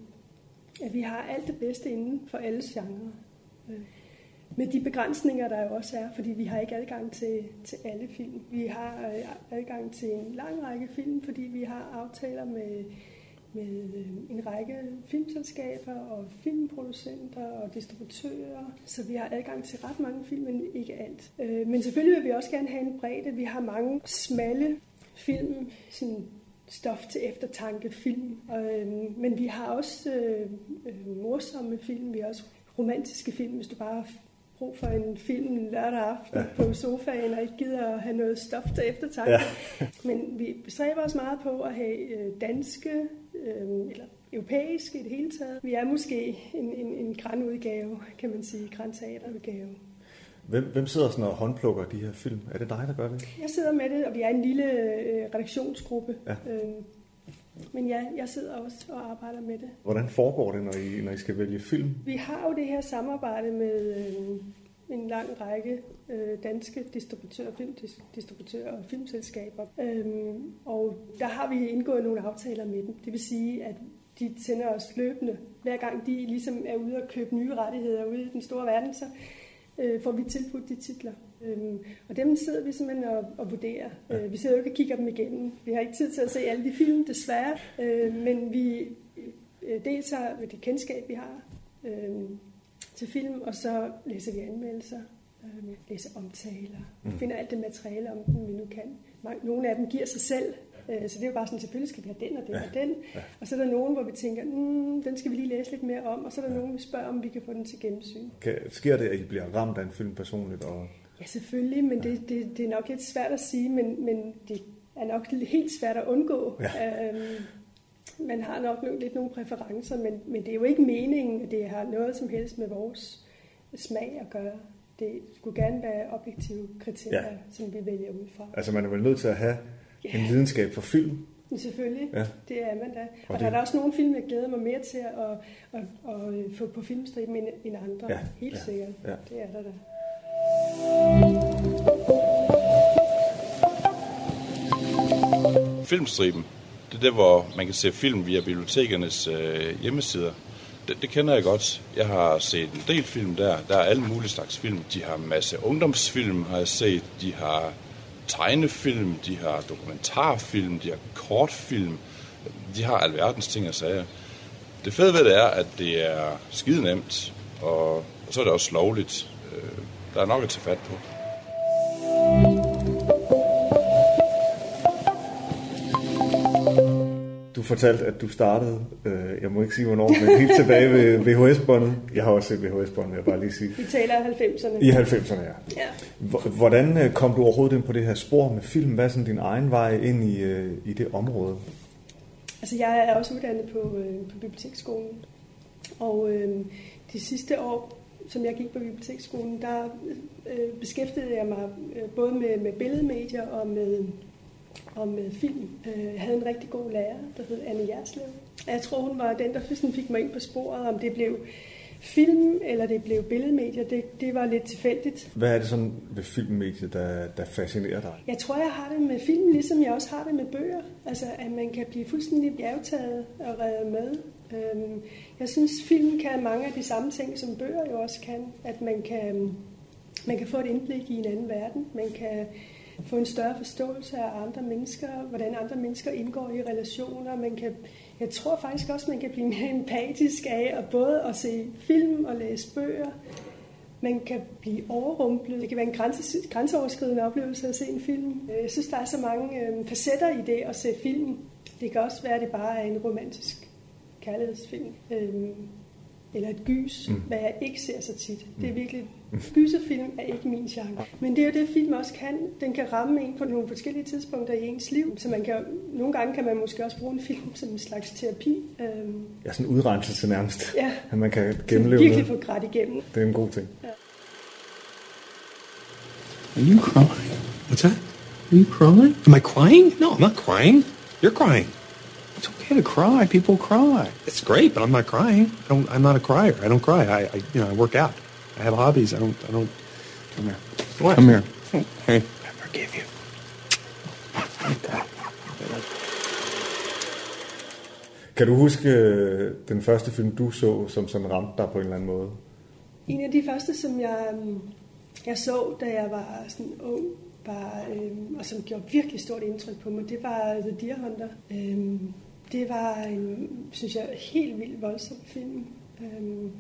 at vi har alt det bedste inden for alle genrer. Øh, med de begrænsninger, der jo også er, fordi vi har ikke adgang til, til alle film. Vi har øh, adgang til en lang række film, fordi vi har aftaler med med øh, en række filmselskaber og filmproducenter og distributører, så vi har adgang til ret mange film, men ikke alt. Øh, men selvfølgelig vil vi også gerne have en bredde. Vi har mange smalle film, sådan stof til eftertanke film, øh, men vi har også morsomme film, vi har også romantiske film, hvis du bare brug for en film lørdag aften ja. på sofaen, og ikke gider at have noget stof til eftertanke. Ja. Men vi bestræber os meget på at have danske, øh, eller europæiske i det hele taget. Vi er måske en, en, en grænudgave, kan man sige, grænteaterudgave. Hvem, hvem sidder sådan og håndplukker de her film? Er det dig, der gør det? Jeg sidder med det, og vi er en lille øh, redaktionsgruppe. Ja. Øh, men ja, jeg sidder også og arbejder med det. Hvordan foregår det, når I, når I skal vælge film? Vi har jo det her samarbejde med øh, en lang række øh, danske distributører, filmdistributører og filmselskaber. Øhm, og der har vi indgået nogle aftaler med dem. Det vil sige, at de sender os løbende. Hver gang de ligesom er ude og købe nye rettigheder ude i den store verden, så, øh, får vi tilbudt de titler. Øhm, og dem sidder vi simpelthen og, og vurderer. Øh, vi sidder jo ikke og kigger dem igennem. Vi har ikke tid til at se alle de film, desværre. Øh, men vi øh, deltager med det kendskab, vi har øh, til film, og så læser vi anmeldelser, øh, læser omtaler, mm. finder alt det materiale om dem, vi nu kan. Nogle af dem giver sig selv, øh, så det er jo bare sådan, selvfølgelig skal vi have den og den ja. og den. Ja. Og så er der nogen, hvor vi tænker, mm, den skal vi lige læse lidt mere om, og så er der ja. nogen, vi spørger, om vi kan få den til gennemsyn. Kan, sker det, at I bliver ramt af en film personligt? Og... Ja, selvfølgelig, men det, det, det er nok lidt svært at sige, men, men det er nok helt svært at undgå. Ja. Øhm, man har nok lidt nogle præferencer, men, men det er jo ikke meningen, at det har noget som helst med vores smag at gøre. Det skulle gerne være objektive kriterier, ja. som vi vælger ud fra. Altså man er vel nødt til at have ja. en videnskab for film? Selvfølgelig, ja. det er man da. Og, og der det... er der også nogle film, jeg glæder mig mere til at, at, at, at få på filmstriben end, end andre. Ja. Helt ja. sikkert, ja. det er der da. Filmstriben det hvor man kan se film via bibliotekernes øh, hjemmesider. Det, det kender jeg godt. Jeg har set en del film der. Der er alle mulige slags film. De har en masse ungdomsfilm, har jeg set. De har tegnefilm, de har dokumentarfilm, de har kortfilm. De har alverdens ting at sige. Det fede ved det er, at det er skide nemt, og, så er det også lovligt. Øh, der er nok at tage fat på. Fortalte, at du startede, øh, jeg må ikke sige hvornår, men helt tilbage ved VHS-båndet. Jeg har også set VHS-båndet, vil jeg bare lige sige. Vi taler 90'erne. I 90'erne, ja. ja. Hvordan øh, kom du overhovedet ind på det her spor med film? Hvad er sådan din egen vej ind i, øh, i det område? Altså, jeg er også uddannet på, øh, på biblioteksskolen. Og øh, de sidste år, som jeg gik på biblioteksskolen, der øh, beskæftigede jeg mig øh, både med, med billedmedier og med om øh, film. Øh, jeg havde en rigtig god lærer, der hed Anne Jerslev. Jeg tror, hun var den, der fik mig ind på sporet, om det blev film eller det blev billedmedier, det, det var lidt tilfældigt. Hvad er det sådan ved filmmediet, der, der fascinerer dig? Jeg tror, jeg har det med film, ligesom jeg også har det med bøger. Altså, at man kan blive fuldstændig bjergtaget og reddet med. Øhm, jeg synes, film kan mange af de samme ting, som bøger jo også kan. At man kan, man kan få et indblik i en anden verden. Man kan få en større forståelse af andre mennesker, hvordan andre mennesker indgår i relationer. Man kan, jeg tror faktisk også, man kan blive mere empatisk af at både at se film og læse bøger. Man kan blive overrumplet. Det kan være en grænse, grænseoverskridende oplevelse at se en film. Øh, jeg synes, der er så mange øh, facetter i det at se film. Det kan også være, at det bare er en romantisk kærlighedsfilm. Øh, eller et gys, mm. hvad jeg ikke ser så tit. Det er mm. virkelig, gyserfilm er ikke min genre. Men det er jo det, film også kan. Den kan ramme en på nogle forskellige tidspunkter i ens liv. Så man kan, nogle gange kan man måske også bruge en film som en slags terapi. Øhm. Ja, sådan en udrenselse nærmest. Ja. At man kan gennemleve virkelig få grædt igennem. Det er en god ting. Ja. Are you crying? What's that? Are you crying? Am I crying? No, I'm not crying. You're crying. It's okay to cry. People cry. It's great, but I'm not crying. I don't, I'm not a crier. I don't cry. I, I, you know, I work out. I have hobbies. I don't, I don't. Come here. What? Come here. Hey, I forgive you. Kan du huske øh, den første film, du så, som sådan ramte dig på en eller anden måde? En af de første, som jeg, øhm, jeg så, da jeg var sådan ung, var, øhm, og som gjorde virkelig stort indtryk på mig, det var The Deer Hunter. Øhm, det var en, synes jeg, helt vildt voldsom film. Øhm,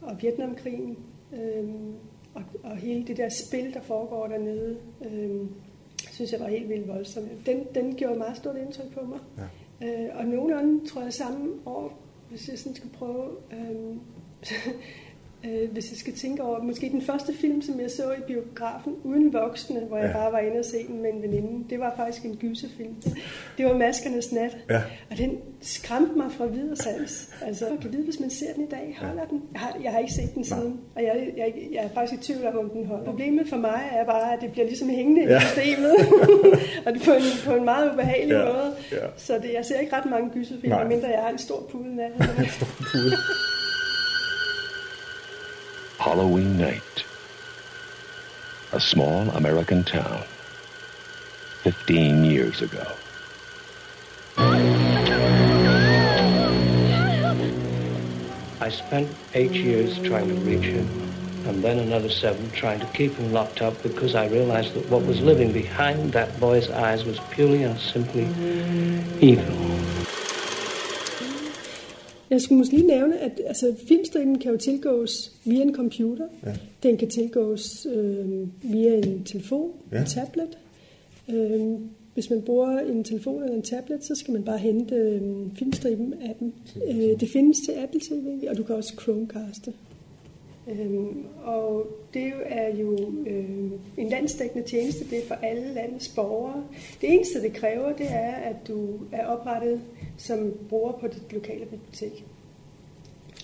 og Vietnamkrigen, øhm, og, og hele det der spil, der foregår dernede, øhm, synes jeg var helt vildt voldsomt. Den, den gjorde meget stort indtryk på mig. Ja. Øh, og nogenlunde, tror jeg, samme år, hvis jeg sådan skal prøve, øhm, <laughs> Øh, hvis jeg skal tænke over, måske den første film, som jeg så i biografen uden voksne, hvor jeg ja. bare var inde og se den med en veninde, det var faktisk en gyserfilm. Det var Maskernes Nat. Ja. Og den skræmte mig fra videre sans. Altså, jeg kan vide, hvis man ser den i dag, holder ja. den? Jeg har, jeg har ikke set den siden, Nej. og jeg, jeg, jeg er faktisk i tvivl om, om den holder. Problemet for mig er bare, at det bliver ligesom hængende ja. i systemet, <laughs> og det på en, på en meget ubehagelig ja. måde. Ja. Så det, jeg ser ikke ret mange gyserfilm, mindre jeg har en stor pude af. <laughs> en stor pude. Halloween night. A small American town. 15 years ago. I spent eight years trying to reach him, and then another seven trying to keep him locked up because I realized that what was living behind that boy's eyes was purely and simply evil. Jeg skulle måske lige nævne, at altså, filmstriben kan jo tilgås via en computer. Ja. Den kan tilgås øh, via en telefon, Ja. en tablet. Øh, hvis man bruger en telefon eller en tablet, så skal man bare hente øh, filmstriben-appen. Øh, det findes til Apple TV, og du kan også Chromecaste. Øhm, og det er jo øh, en landsdækkende tjeneste, det er for alle landets borgere. Det eneste, det kræver, det er, at du er oprettet som bruger på dit lokale bibliotek.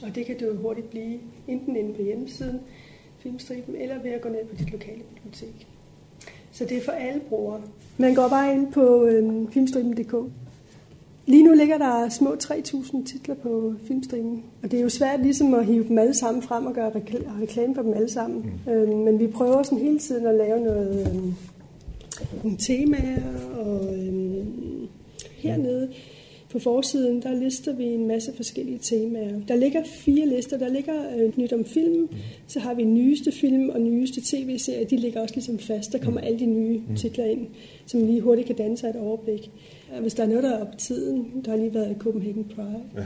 Og det kan du hurtigt blive, enten inde på hjemmesiden, Filmstriben, eller ved at gå ned på dit lokale bibliotek. Så det er for alle brugere. Man går bare ind på øh, filmstriben.dk. Lige nu ligger der små 3.000 titler på filmstriben, og det er jo svært ligesom at hive dem alle sammen frem og gøre rekl- reklame for dem alle sammen. Mm. Øhm, men vi prøver sådan hele tiden at lave noget, øhm, nogle temaer, og øhm, hernede på forsiden, der lister vi en masse forskellige temaer. Der ligger fire lister. Der ligger øh, nyt om film, mm. så har vi nyeste film og nyeste tv-serier. De ligger også ligesom fast. Der kommer alle de nye mm. titler ind, som lige hurtigt kan danne sig et overblik. Hvis der er noget, der er op tiden, der har lige været Copenhagen Pride. Ja.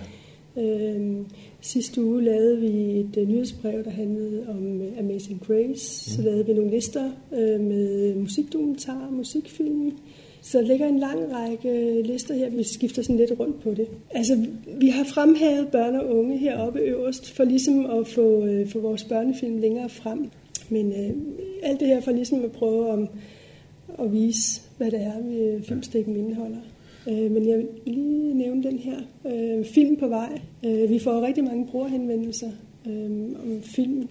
Øhm, sidste uge lavede vi et øh, nyhedsbrev, der handlede om øh, Amazing Grace. Så lavede vi nogle lister øh, med musikdokumentarer, musikfilm. Så der ligger en lang række lister her, vi skifter sådan lidt rundt på det. Altså, vi har fremhævet børn og unge heroppe øverst, for ligesom at få, øh, få vores børnefilm længere frem. Men øh, alt det her for ligesom at prøve om, at vise, hvad det er, vi filmstikken indeholder. Øh, men jeg vil lige nævne den her. Øh, film på vej. Øh, vi får rigtig mange brugerhenvendelser øh, om film,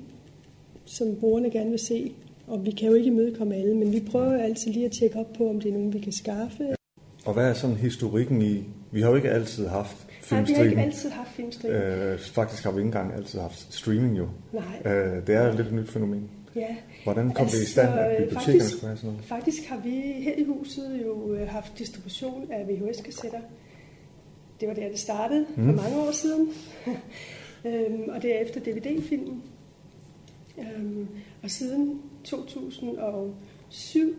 som brugerne gerne vil se. Og vi kan jo ikke imødekomme alle, men vi prøver altid lige at tjekke op på, om det er nogen, vi kan skaffe. Og hvad er sådan historikken i... Vi har jo ikke altid haft Nej, vi har ikke altid haft filmstriben. Øh, faktisk har vi ikke engang altid haft streaming jo. Nej. Øh, det er lidt et nyt fænomen. Ja. Hvordan kom det i stand, at øh, bibliotekerne faktisk, skulle have sådan noget? Faktisk har vi her i huset jo øh, haft distribution af VHS-kassetter. Det var der, det startede mm. for mange år siden. <laughs> øhm, og derefter DVD-filmen. Øhm, og siden 2007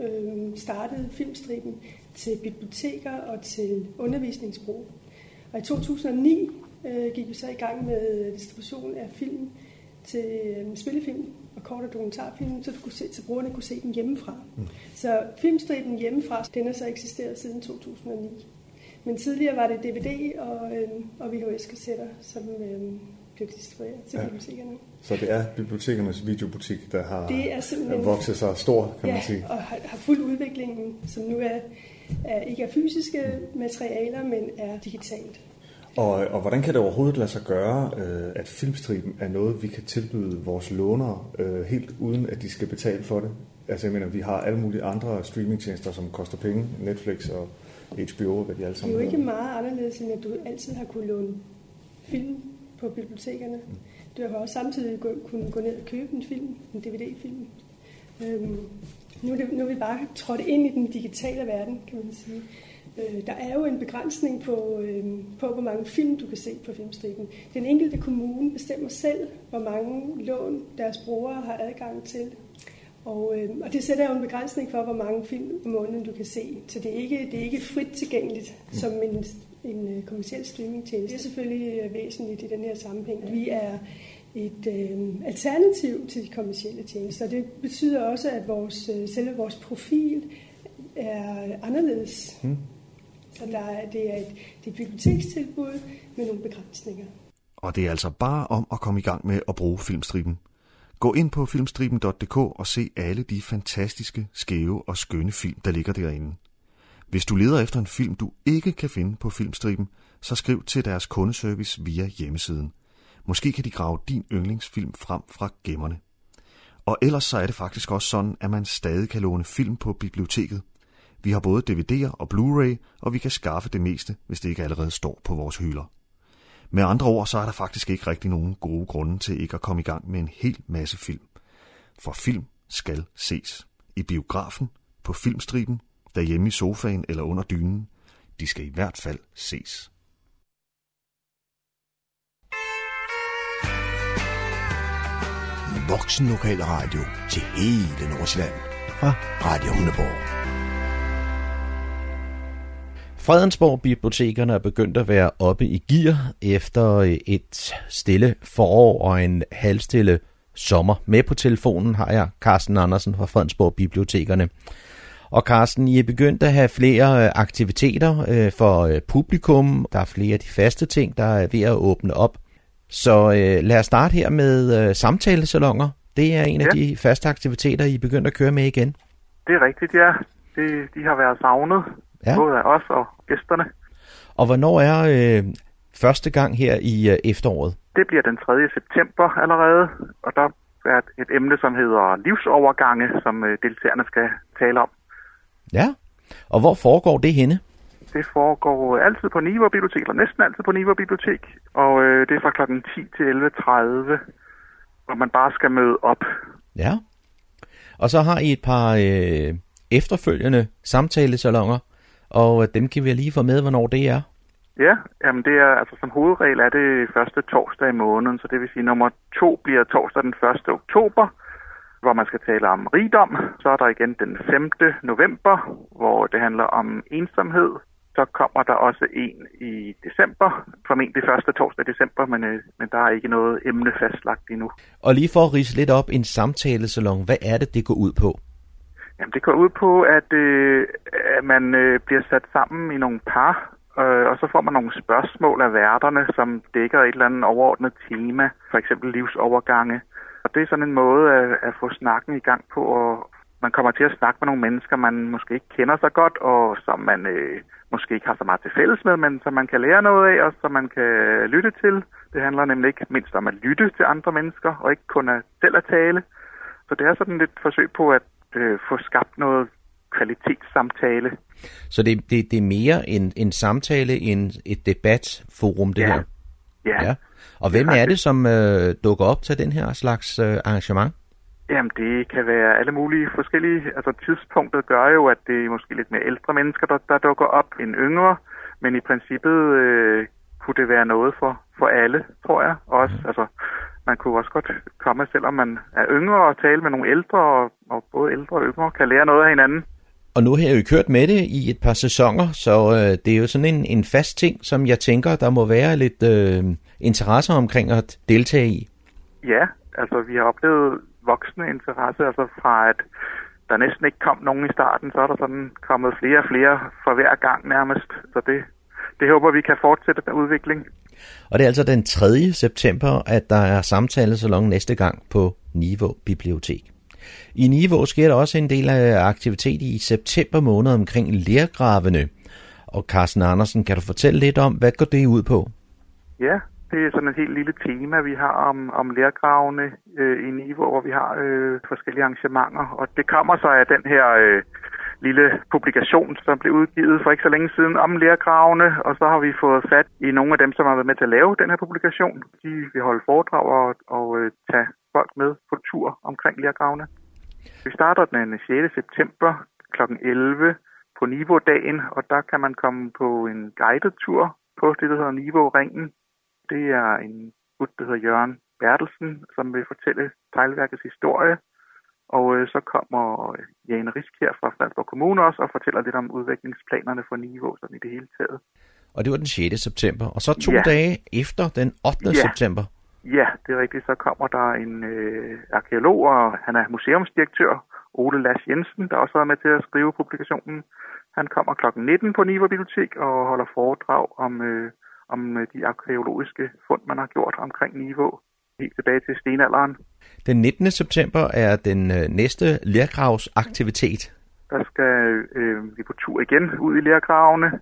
øhm, startede filmstriben til biblioteker og til undervisningsbrug. Og i 2009 øh, gik vi så i gang med distribution af film til øh, spillefilm og kort- og dokumentarfilm, så, du kunne se, så brugerne kunne se dem hjemmefra. Mm. Så filmstriben hjemmefra, den har så eksisteret siden 2009. Men tidligere var det DVD og, øh, og VHS-kassetter, som øh, blev distribueret til ja. bibliotekerne. Så det er bibliotekernes videobutik, der har Det er simpelthen- vokset sig stor, kan ja, man sige. og har, har fuldt udviklingen, som nu er, er ikke er fysiske materialer, men er digitalt. Og, og hvordan kan det overhovedet lade sig gøre, øh, at filmstriben er noget, vi kan tilbyde vores lånere, øh, helt uden at de skal betale for det? Altså jeg mener, vi har alle mulige andre streamingtjenester, som koster penge, Netflix og HBO, hvad de alle Det er sammen jo ikke meget anderledes, end at du altid har kunnet låne film på bibliotekerne. Du har også samtidig gå, kunnet gå ned og købe en film, en DVD-film. Øhm, nu, er det, nu er vi bare trådt ind i den digitale verden, kan man sige. Øh, der er jo en begrænsning på, øh, på, hvor mange film du kan se på filmstriben. Den enkelte kommune bestemmer selv, hvor mange lån deres brugere har adgang til. Og, øh, og det sætter jo en begrænsning for, hvor mange film om måneden du kan se. Så det er ikke, det er ikke frit tilgængeligt som en, en øh, kommersiel streamingtjeneste. Det er selvfølgelig øh, væsentligt i den her sammenhæng. Vi er et øh, alternativ til de kommersielle tjenester. Det betyder også, at vores, øh, selve vores profil er anderledes. Hmm. Så der er, det, er et, det er et bibliotekstilbud med nogle begrænsninger. Og det er altså bare om at komme i gang med at bruge filmstriben. Gå ind på filmstriben.dk og se alle de fantastiske, skæve og skønne film, der ligger derinde. Hvis du leder efter en film, du ikke kan finde på filmstriben, så skriv til deres kundeservice via hjemmesiden. Måske kan de grave din yndlingsfilm frem fra gemmerne. Og ellers så er det faktisk også sådan, at man stadig kan låne film på biblioteket. Vi har både DVD'er og Blu-ray, og vi kan skaffe det meste, hvis det ikke allerede står på vores hylder. Med andre ord, så er der faktisk ikke rigtig nogen gode grunde til ikke at komme i gang med en hel masse film. For film skal ses. I biografen, på filmstriben, derhjemme i sofaen eller under dynen. De skal i hvert fald ses. Voksen lokal radio til hele Nordsjælland fra Radio Hundeborg. Fredensborg Bibliotekerne er begyndt at være oppe i gear efter øh, et stille forår og en halvstille sommer. Med på telefonen har jeg Carsten Andersen fra Fredensborg Bibliotekerne. Og Carsten, I er begyndt at have flere øh, aktiviteter øh, for publikum. Der er flere af de faste ting, der er ved at åbne op. Så øh, lad os starte her med øh, samtalesalonger. Det er en ja. af de faste aktiviteter, I er begyndt at køre med igen. Det er rigtigt, ja. Det, de har været savnet, ja. både af os og gæsterne. Og hvornår er øh, første gang her i øh, efteråret? Det bliver den 3. september allerede, og der er et emne, som hedder livsovergange, som øh, deltagerne skal tale om. Ja, og hvor foregår det henne? Det foregår altid på Niveau Bibliotek, eller næsten altid på Niveau Bibliotek, og øh, det er fra kl. 10 til 11.30, hvor man bare skal møde op. Ja, og så har I et par øh, efterfølgende samtalesalonger, og dem kan vi lige få med, hvornår det er. Ja, jamen det er, altså som hovedregel er det første torsdag i måneden, så det vil sige nummer to bliver torsdag den 1. oktober, hvor man skal tale om rigdom. Så er der igen den 5. november, hvor det handler om ensomhed. Så kommer der også en i december, formentlig første torsdag i december, men, øh, men der er ikke noget emne fastlagt endnu. Og lige for at rise lidt op, en samtalesalon, hvad er det, det går ud på? Jamen, det går ud på, at, øh, at man øh, bliver sat sammen i nogle par, øh, og så får man nogle spørgsmål af værterne, som dækker et eller andet overordnet tema, for eksempel livsovergange. Og det er sådan en måde at, at få snakken i gang på, og man kommer til at snakke med nogle mennesker, man måske ikke kender så godt, og som man øh, måske ikke har så meget til fælles med, men som man kan lære noget af, og som man kan lytte til. Det handler nemlig ikke mindst om at lytte til andre mennesker, og ikke kun at selv at tale. Så det er sådan et forsøg på at øh, få skabt noget kvalitetssamtale. Så det, det, det er mere en, en samtale end et debatforum, det ja. her? Ja. ja. Og hvem er det, som øh, dukker op til den her slags øh, arrangement? Jamen, det kan være alle mulige forskellige... Altså, tidspunktet gør jo, at det er måske lidt mere ældre mennesker, der, der dukker op end yngre. Men i princippet øh, kunne det være noget for, for alle, tror jeg. Også, mm. altså, man kunne også godt komme, selvom man er yngre, og tale med nogle ældre, og, og både ældre og yngre kan lære noget af hinanden. Og nu har jeg jo kørt med det i et par sæsoner, så øh, det er jo sådan en, en fast ting, som jeg tænker, der må være lidt øh, interesse omkring at deltage i. Ja, altså vi har oplevet voksne interesse, altså fra at der næsten ikke kom nogen i starten, så er der sådan kommet flere og flere for hver gang nærmest. Så det, det håber vi kan fortsætte den udvikling. Og det er altså den 3. september, at der er samtalesalon næste gang på Niveau Bibliotek. I Nivå sker der også en del af aktivitet i september måned omkring lærgravene. Og Carsten Andersen, kan du fortælle lidt om, hvad går det ud på? Ja, det er sådan et helt lille tema, vi har om, om lærgravene øh, i Niveau, hvor vi har øh, forskellige arrangementer. Og det kommer så af den her øh, lille publikation, som blev udgivet for ikke så længe siden om lærgravene, og så har vi fået fat i nogle af dem, som har været med til at lave den her publikation. De vil holde foredrag og, og øh, tage folk med på tur omkring lærgravene. Vi starter den 6. september kl. 11 på Niveau-dagen, og der kan man komme på en guided tur på det, der hedder Niveau-ringen. Det er en gut, der hedder Jørgen Bertelsen, som vil fortælle teglværkets historie. Og øh, så kommer øh, Jane Risk her fra Fredensborg Kommune også og fortæller lidt om udviklingsplanerne for Niveau sådan i det hele taget. Og det var den 6. september. Og så to ja. dage efter den 8. Ja. september. Ja, det er rigtigt. Så kommer der en øh, arkeolog, og han er museumsdirektør, Ole Lass Jensen, der også har med til at skrive publikationen. Han kommer kl. 19 på Niveau Bibliotek og holder foredrag om, øh, om øh, de arkeologiske fund, man har gjort omkring Niveau helt tilbage til stenalderen. Den 19. september er den øh, næste lærgravsaktivitet. Der skal øh, vi på tur igen ud i lærgravene.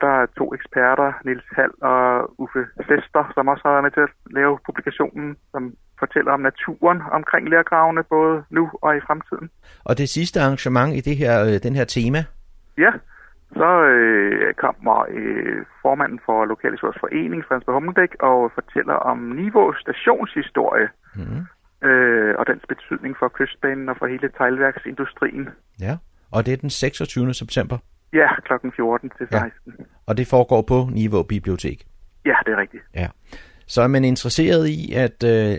Der er to eksperter, Nils Hall og Uffe Fester, som også har været med til at lave publikationen, som fortæller om naturen omkring lærgravene, både nu og i fremtiden. Og det sidste arrangement i det her, øh, den her tema? Ja, så øh, kommer øh, formanden for Lokalhistorisk Forening, Frans Hummelbæk, og fortæller om Niveau stationshistorie. Mm. Øh, og dens betydning for kystbanen og for hele teglværksindustrien. Ja, og det er den 26. september? Ja, kl. 14 til 16. Ja. Og det foregår på Niveau Bibliotek? Ja, det er rigtigt. Ja. Så er man interesseret i at øh,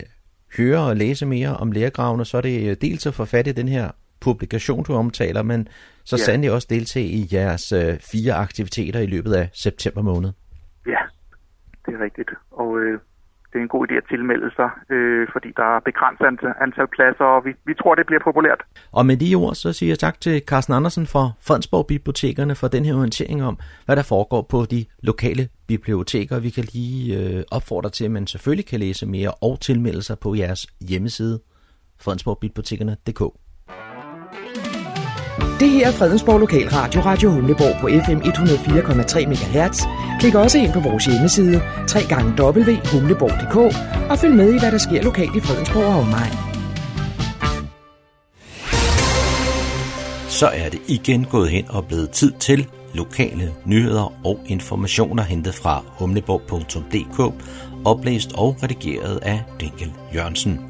høre og læse mere om lærgravene, så er det øh, dels at få fat i den her publikation, du omtaler, men så Ja. sandelig også deltage i jeres øh, fire aktiviteter i løbet af september måned. Ja, det er rigtigt. Og øh, det er en god idé at tilmelde sig, øh, fordi der er begrænset antal, antal pladser, og vi, vi tror, det bliver populært. Og med de ord, så siger jeg tak til Carsten Andersen fra Fredensborg Bibliotekerne for den her orientering om, hvad der foregår på de lokale biblioteker. Vi kan lige øh, opfordre til, at man selvfølgelig kan læse mere og tilmelde sig på jeres hjemmeside, fredensborgbibliotekerne.dk. Det her er Fredensborg Lokalradio, Radio Humleborg på FM 104,3 MHz. Klik også ind på vores hjemmeside, www.humleborg.dk og følg med i, hvad der sker lokalt i Fredensborg og omegn. Så er det igen gået hen og blevet tid til lokale nyheder og informationer hentet fra humleborg.dk, oplæst og redigeret af Dinkel Jørgensen.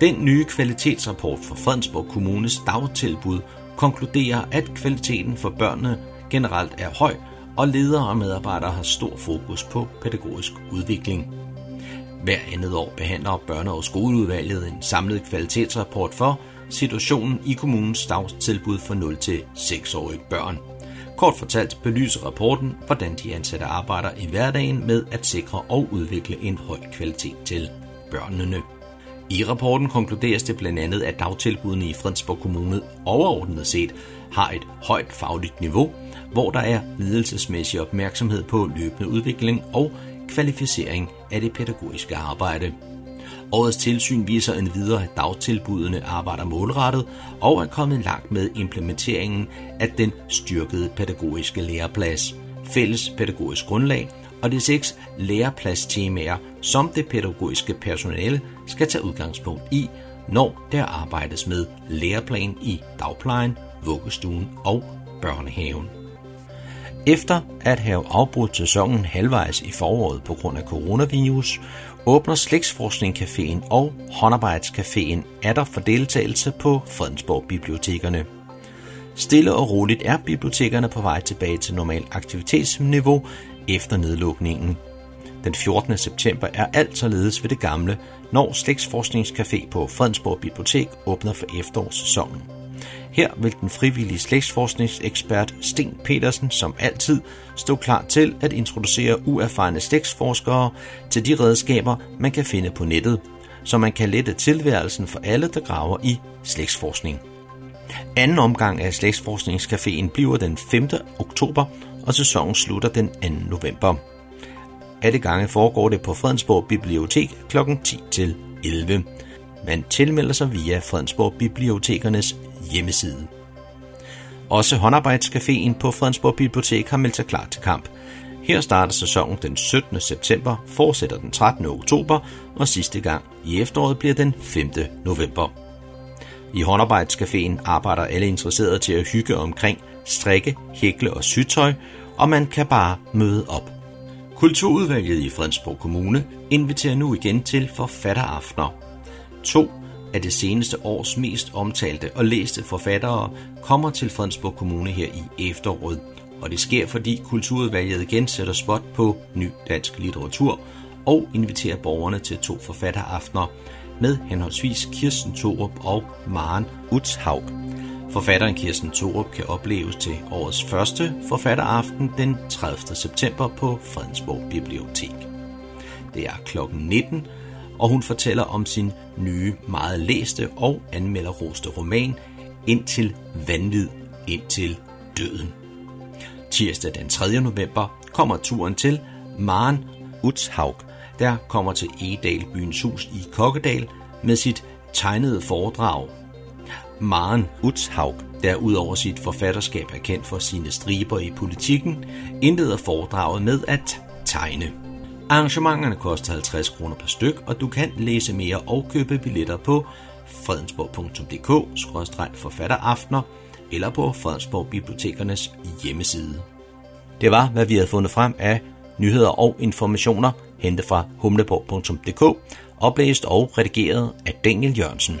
Den nye kvalitetsrapport for Fredensborg Kommunes dagtilbud konkluderer, at kvaliteten for børnene generelt er høj, og ledere og medarbejdere har stor fokus på pædagogisk udvikling. Hver andet år behandler børne- og skoleudvalget en samlet kvalitetsrapport for situationen i kommunens dagtilbud for 0-6-årige børn. Kort fortalt belyser rapporten, hvordan de ansatte arbejder i hverdagen med at sikre og udvikle en høj kvalitet til børnene. I rapporten konkluderes det blandt andet, at dagtilbudene i Fredensborg Kommune overordnet set har et højt fagligt niveau, hvor der er ledelsesmæssig opmærksomhed på løbende udvikling og kvalificering af det pædagogiske arbejde. Årets tilsyn viser en videre, at dagtilbudene arbejder målrettet og er kommet langt med implementeringen af den styrkede pædagogiske læreplads, fælles pædagogisk grundlag og de seks lærepladstemaer, som det pædagogiske personale skal tage udgangspunkt i, når der arbejdes med læreplan i dagplejen, vuggestuen og børnehaven. Efter at have afbrudt sæsonen halvvejs i foråret på grund af coronavirus, åbner Slægtsforskning Caféen og Håndarbejdscaféen atter for deltagelse på Fredensborg Bibliotekerne. Stille og roligt er bibliotekerne på vej tilbage til normal aktivitetsniveau efter nedlukningen. Den 14. september er alt således ved det gamle, når Slægtsforskningscafé på Fredensborg Bibliotek åbner for efterårssæsonen. Her vil den frivillige slægtsforskningsekspert Sten Petersen som altid stå klar til at introducere uerfarne slægtsforskere til de redskaber, man kan finde på nettet, så man kan lette tilværelsen for alle, der graver i slægtsforskning. Anden omgang af Slægtsforskningscaféen bliver den 5. oktober, og sæsonen slutter den 2. november. Alle gange foregår det på Fredensborg Bibliotek kl. 10 til 11. Man tilmelder sig via Fredensborg Bibliotekernes hjemmeside. Også håndarbejdscaféen på Fredensborg Bibliotek har meldt sig klar til kamp. Her starter sæsonen den 17. september, fortsætter den 13. oktober, og sidste gang i efteråret bliver den 5. november. I håndarbejdscaféen arbejder alle interesserede til at hygge omkring strikke, hækle og sytøj, og man kan bare møde op. Kulturudvalget i Fredensborg Kommune inviterer nu igen til forfatteraftener. To af det seneste års mest omtalte og læste forfattere kommer til Fredensborg Kommune her i efteråret, og det sker fordi Kulturudvalget igen sætter spot på ny dansk litteratur og inviterer borgerne til to forfatteraftener med henholdsvis Kirsten Thorup og Maren Utshaug. Forfatteren Kirsten Thorup kan opleves til årets første forfatteraften den 30. september på Fredensborg Bibliotek. Det er kl. 19, og hun fortæller om sin nye, meget læste og anmelderroste roman Indtil vanvid, indtil døden. Tirsdag den 3. november kommer turen til Maren Utshaug, der kommer til Egedal byens hus i Kokkedal med sit tegnede foredrag. Maren Utshaug, der udover sit forfatterskab er kendt for sine striber i politikken, indleder foredraget med at tegne. Arrangementerne koster 50 kroner per styk, og du kan læse mere og købe billetter på fredensborg.dk-forfatteraftener eller på Fredensborg Bibliotekernes hjemmeside. Det var, hvad vi havde fundet frem af nyheder og informationer, hentet fra humleborg.dk, oplæst og redigeret af Daniel Jørgensen.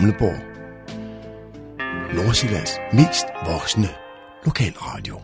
Humleborg. Nordsjællands mest voksne lokalradio.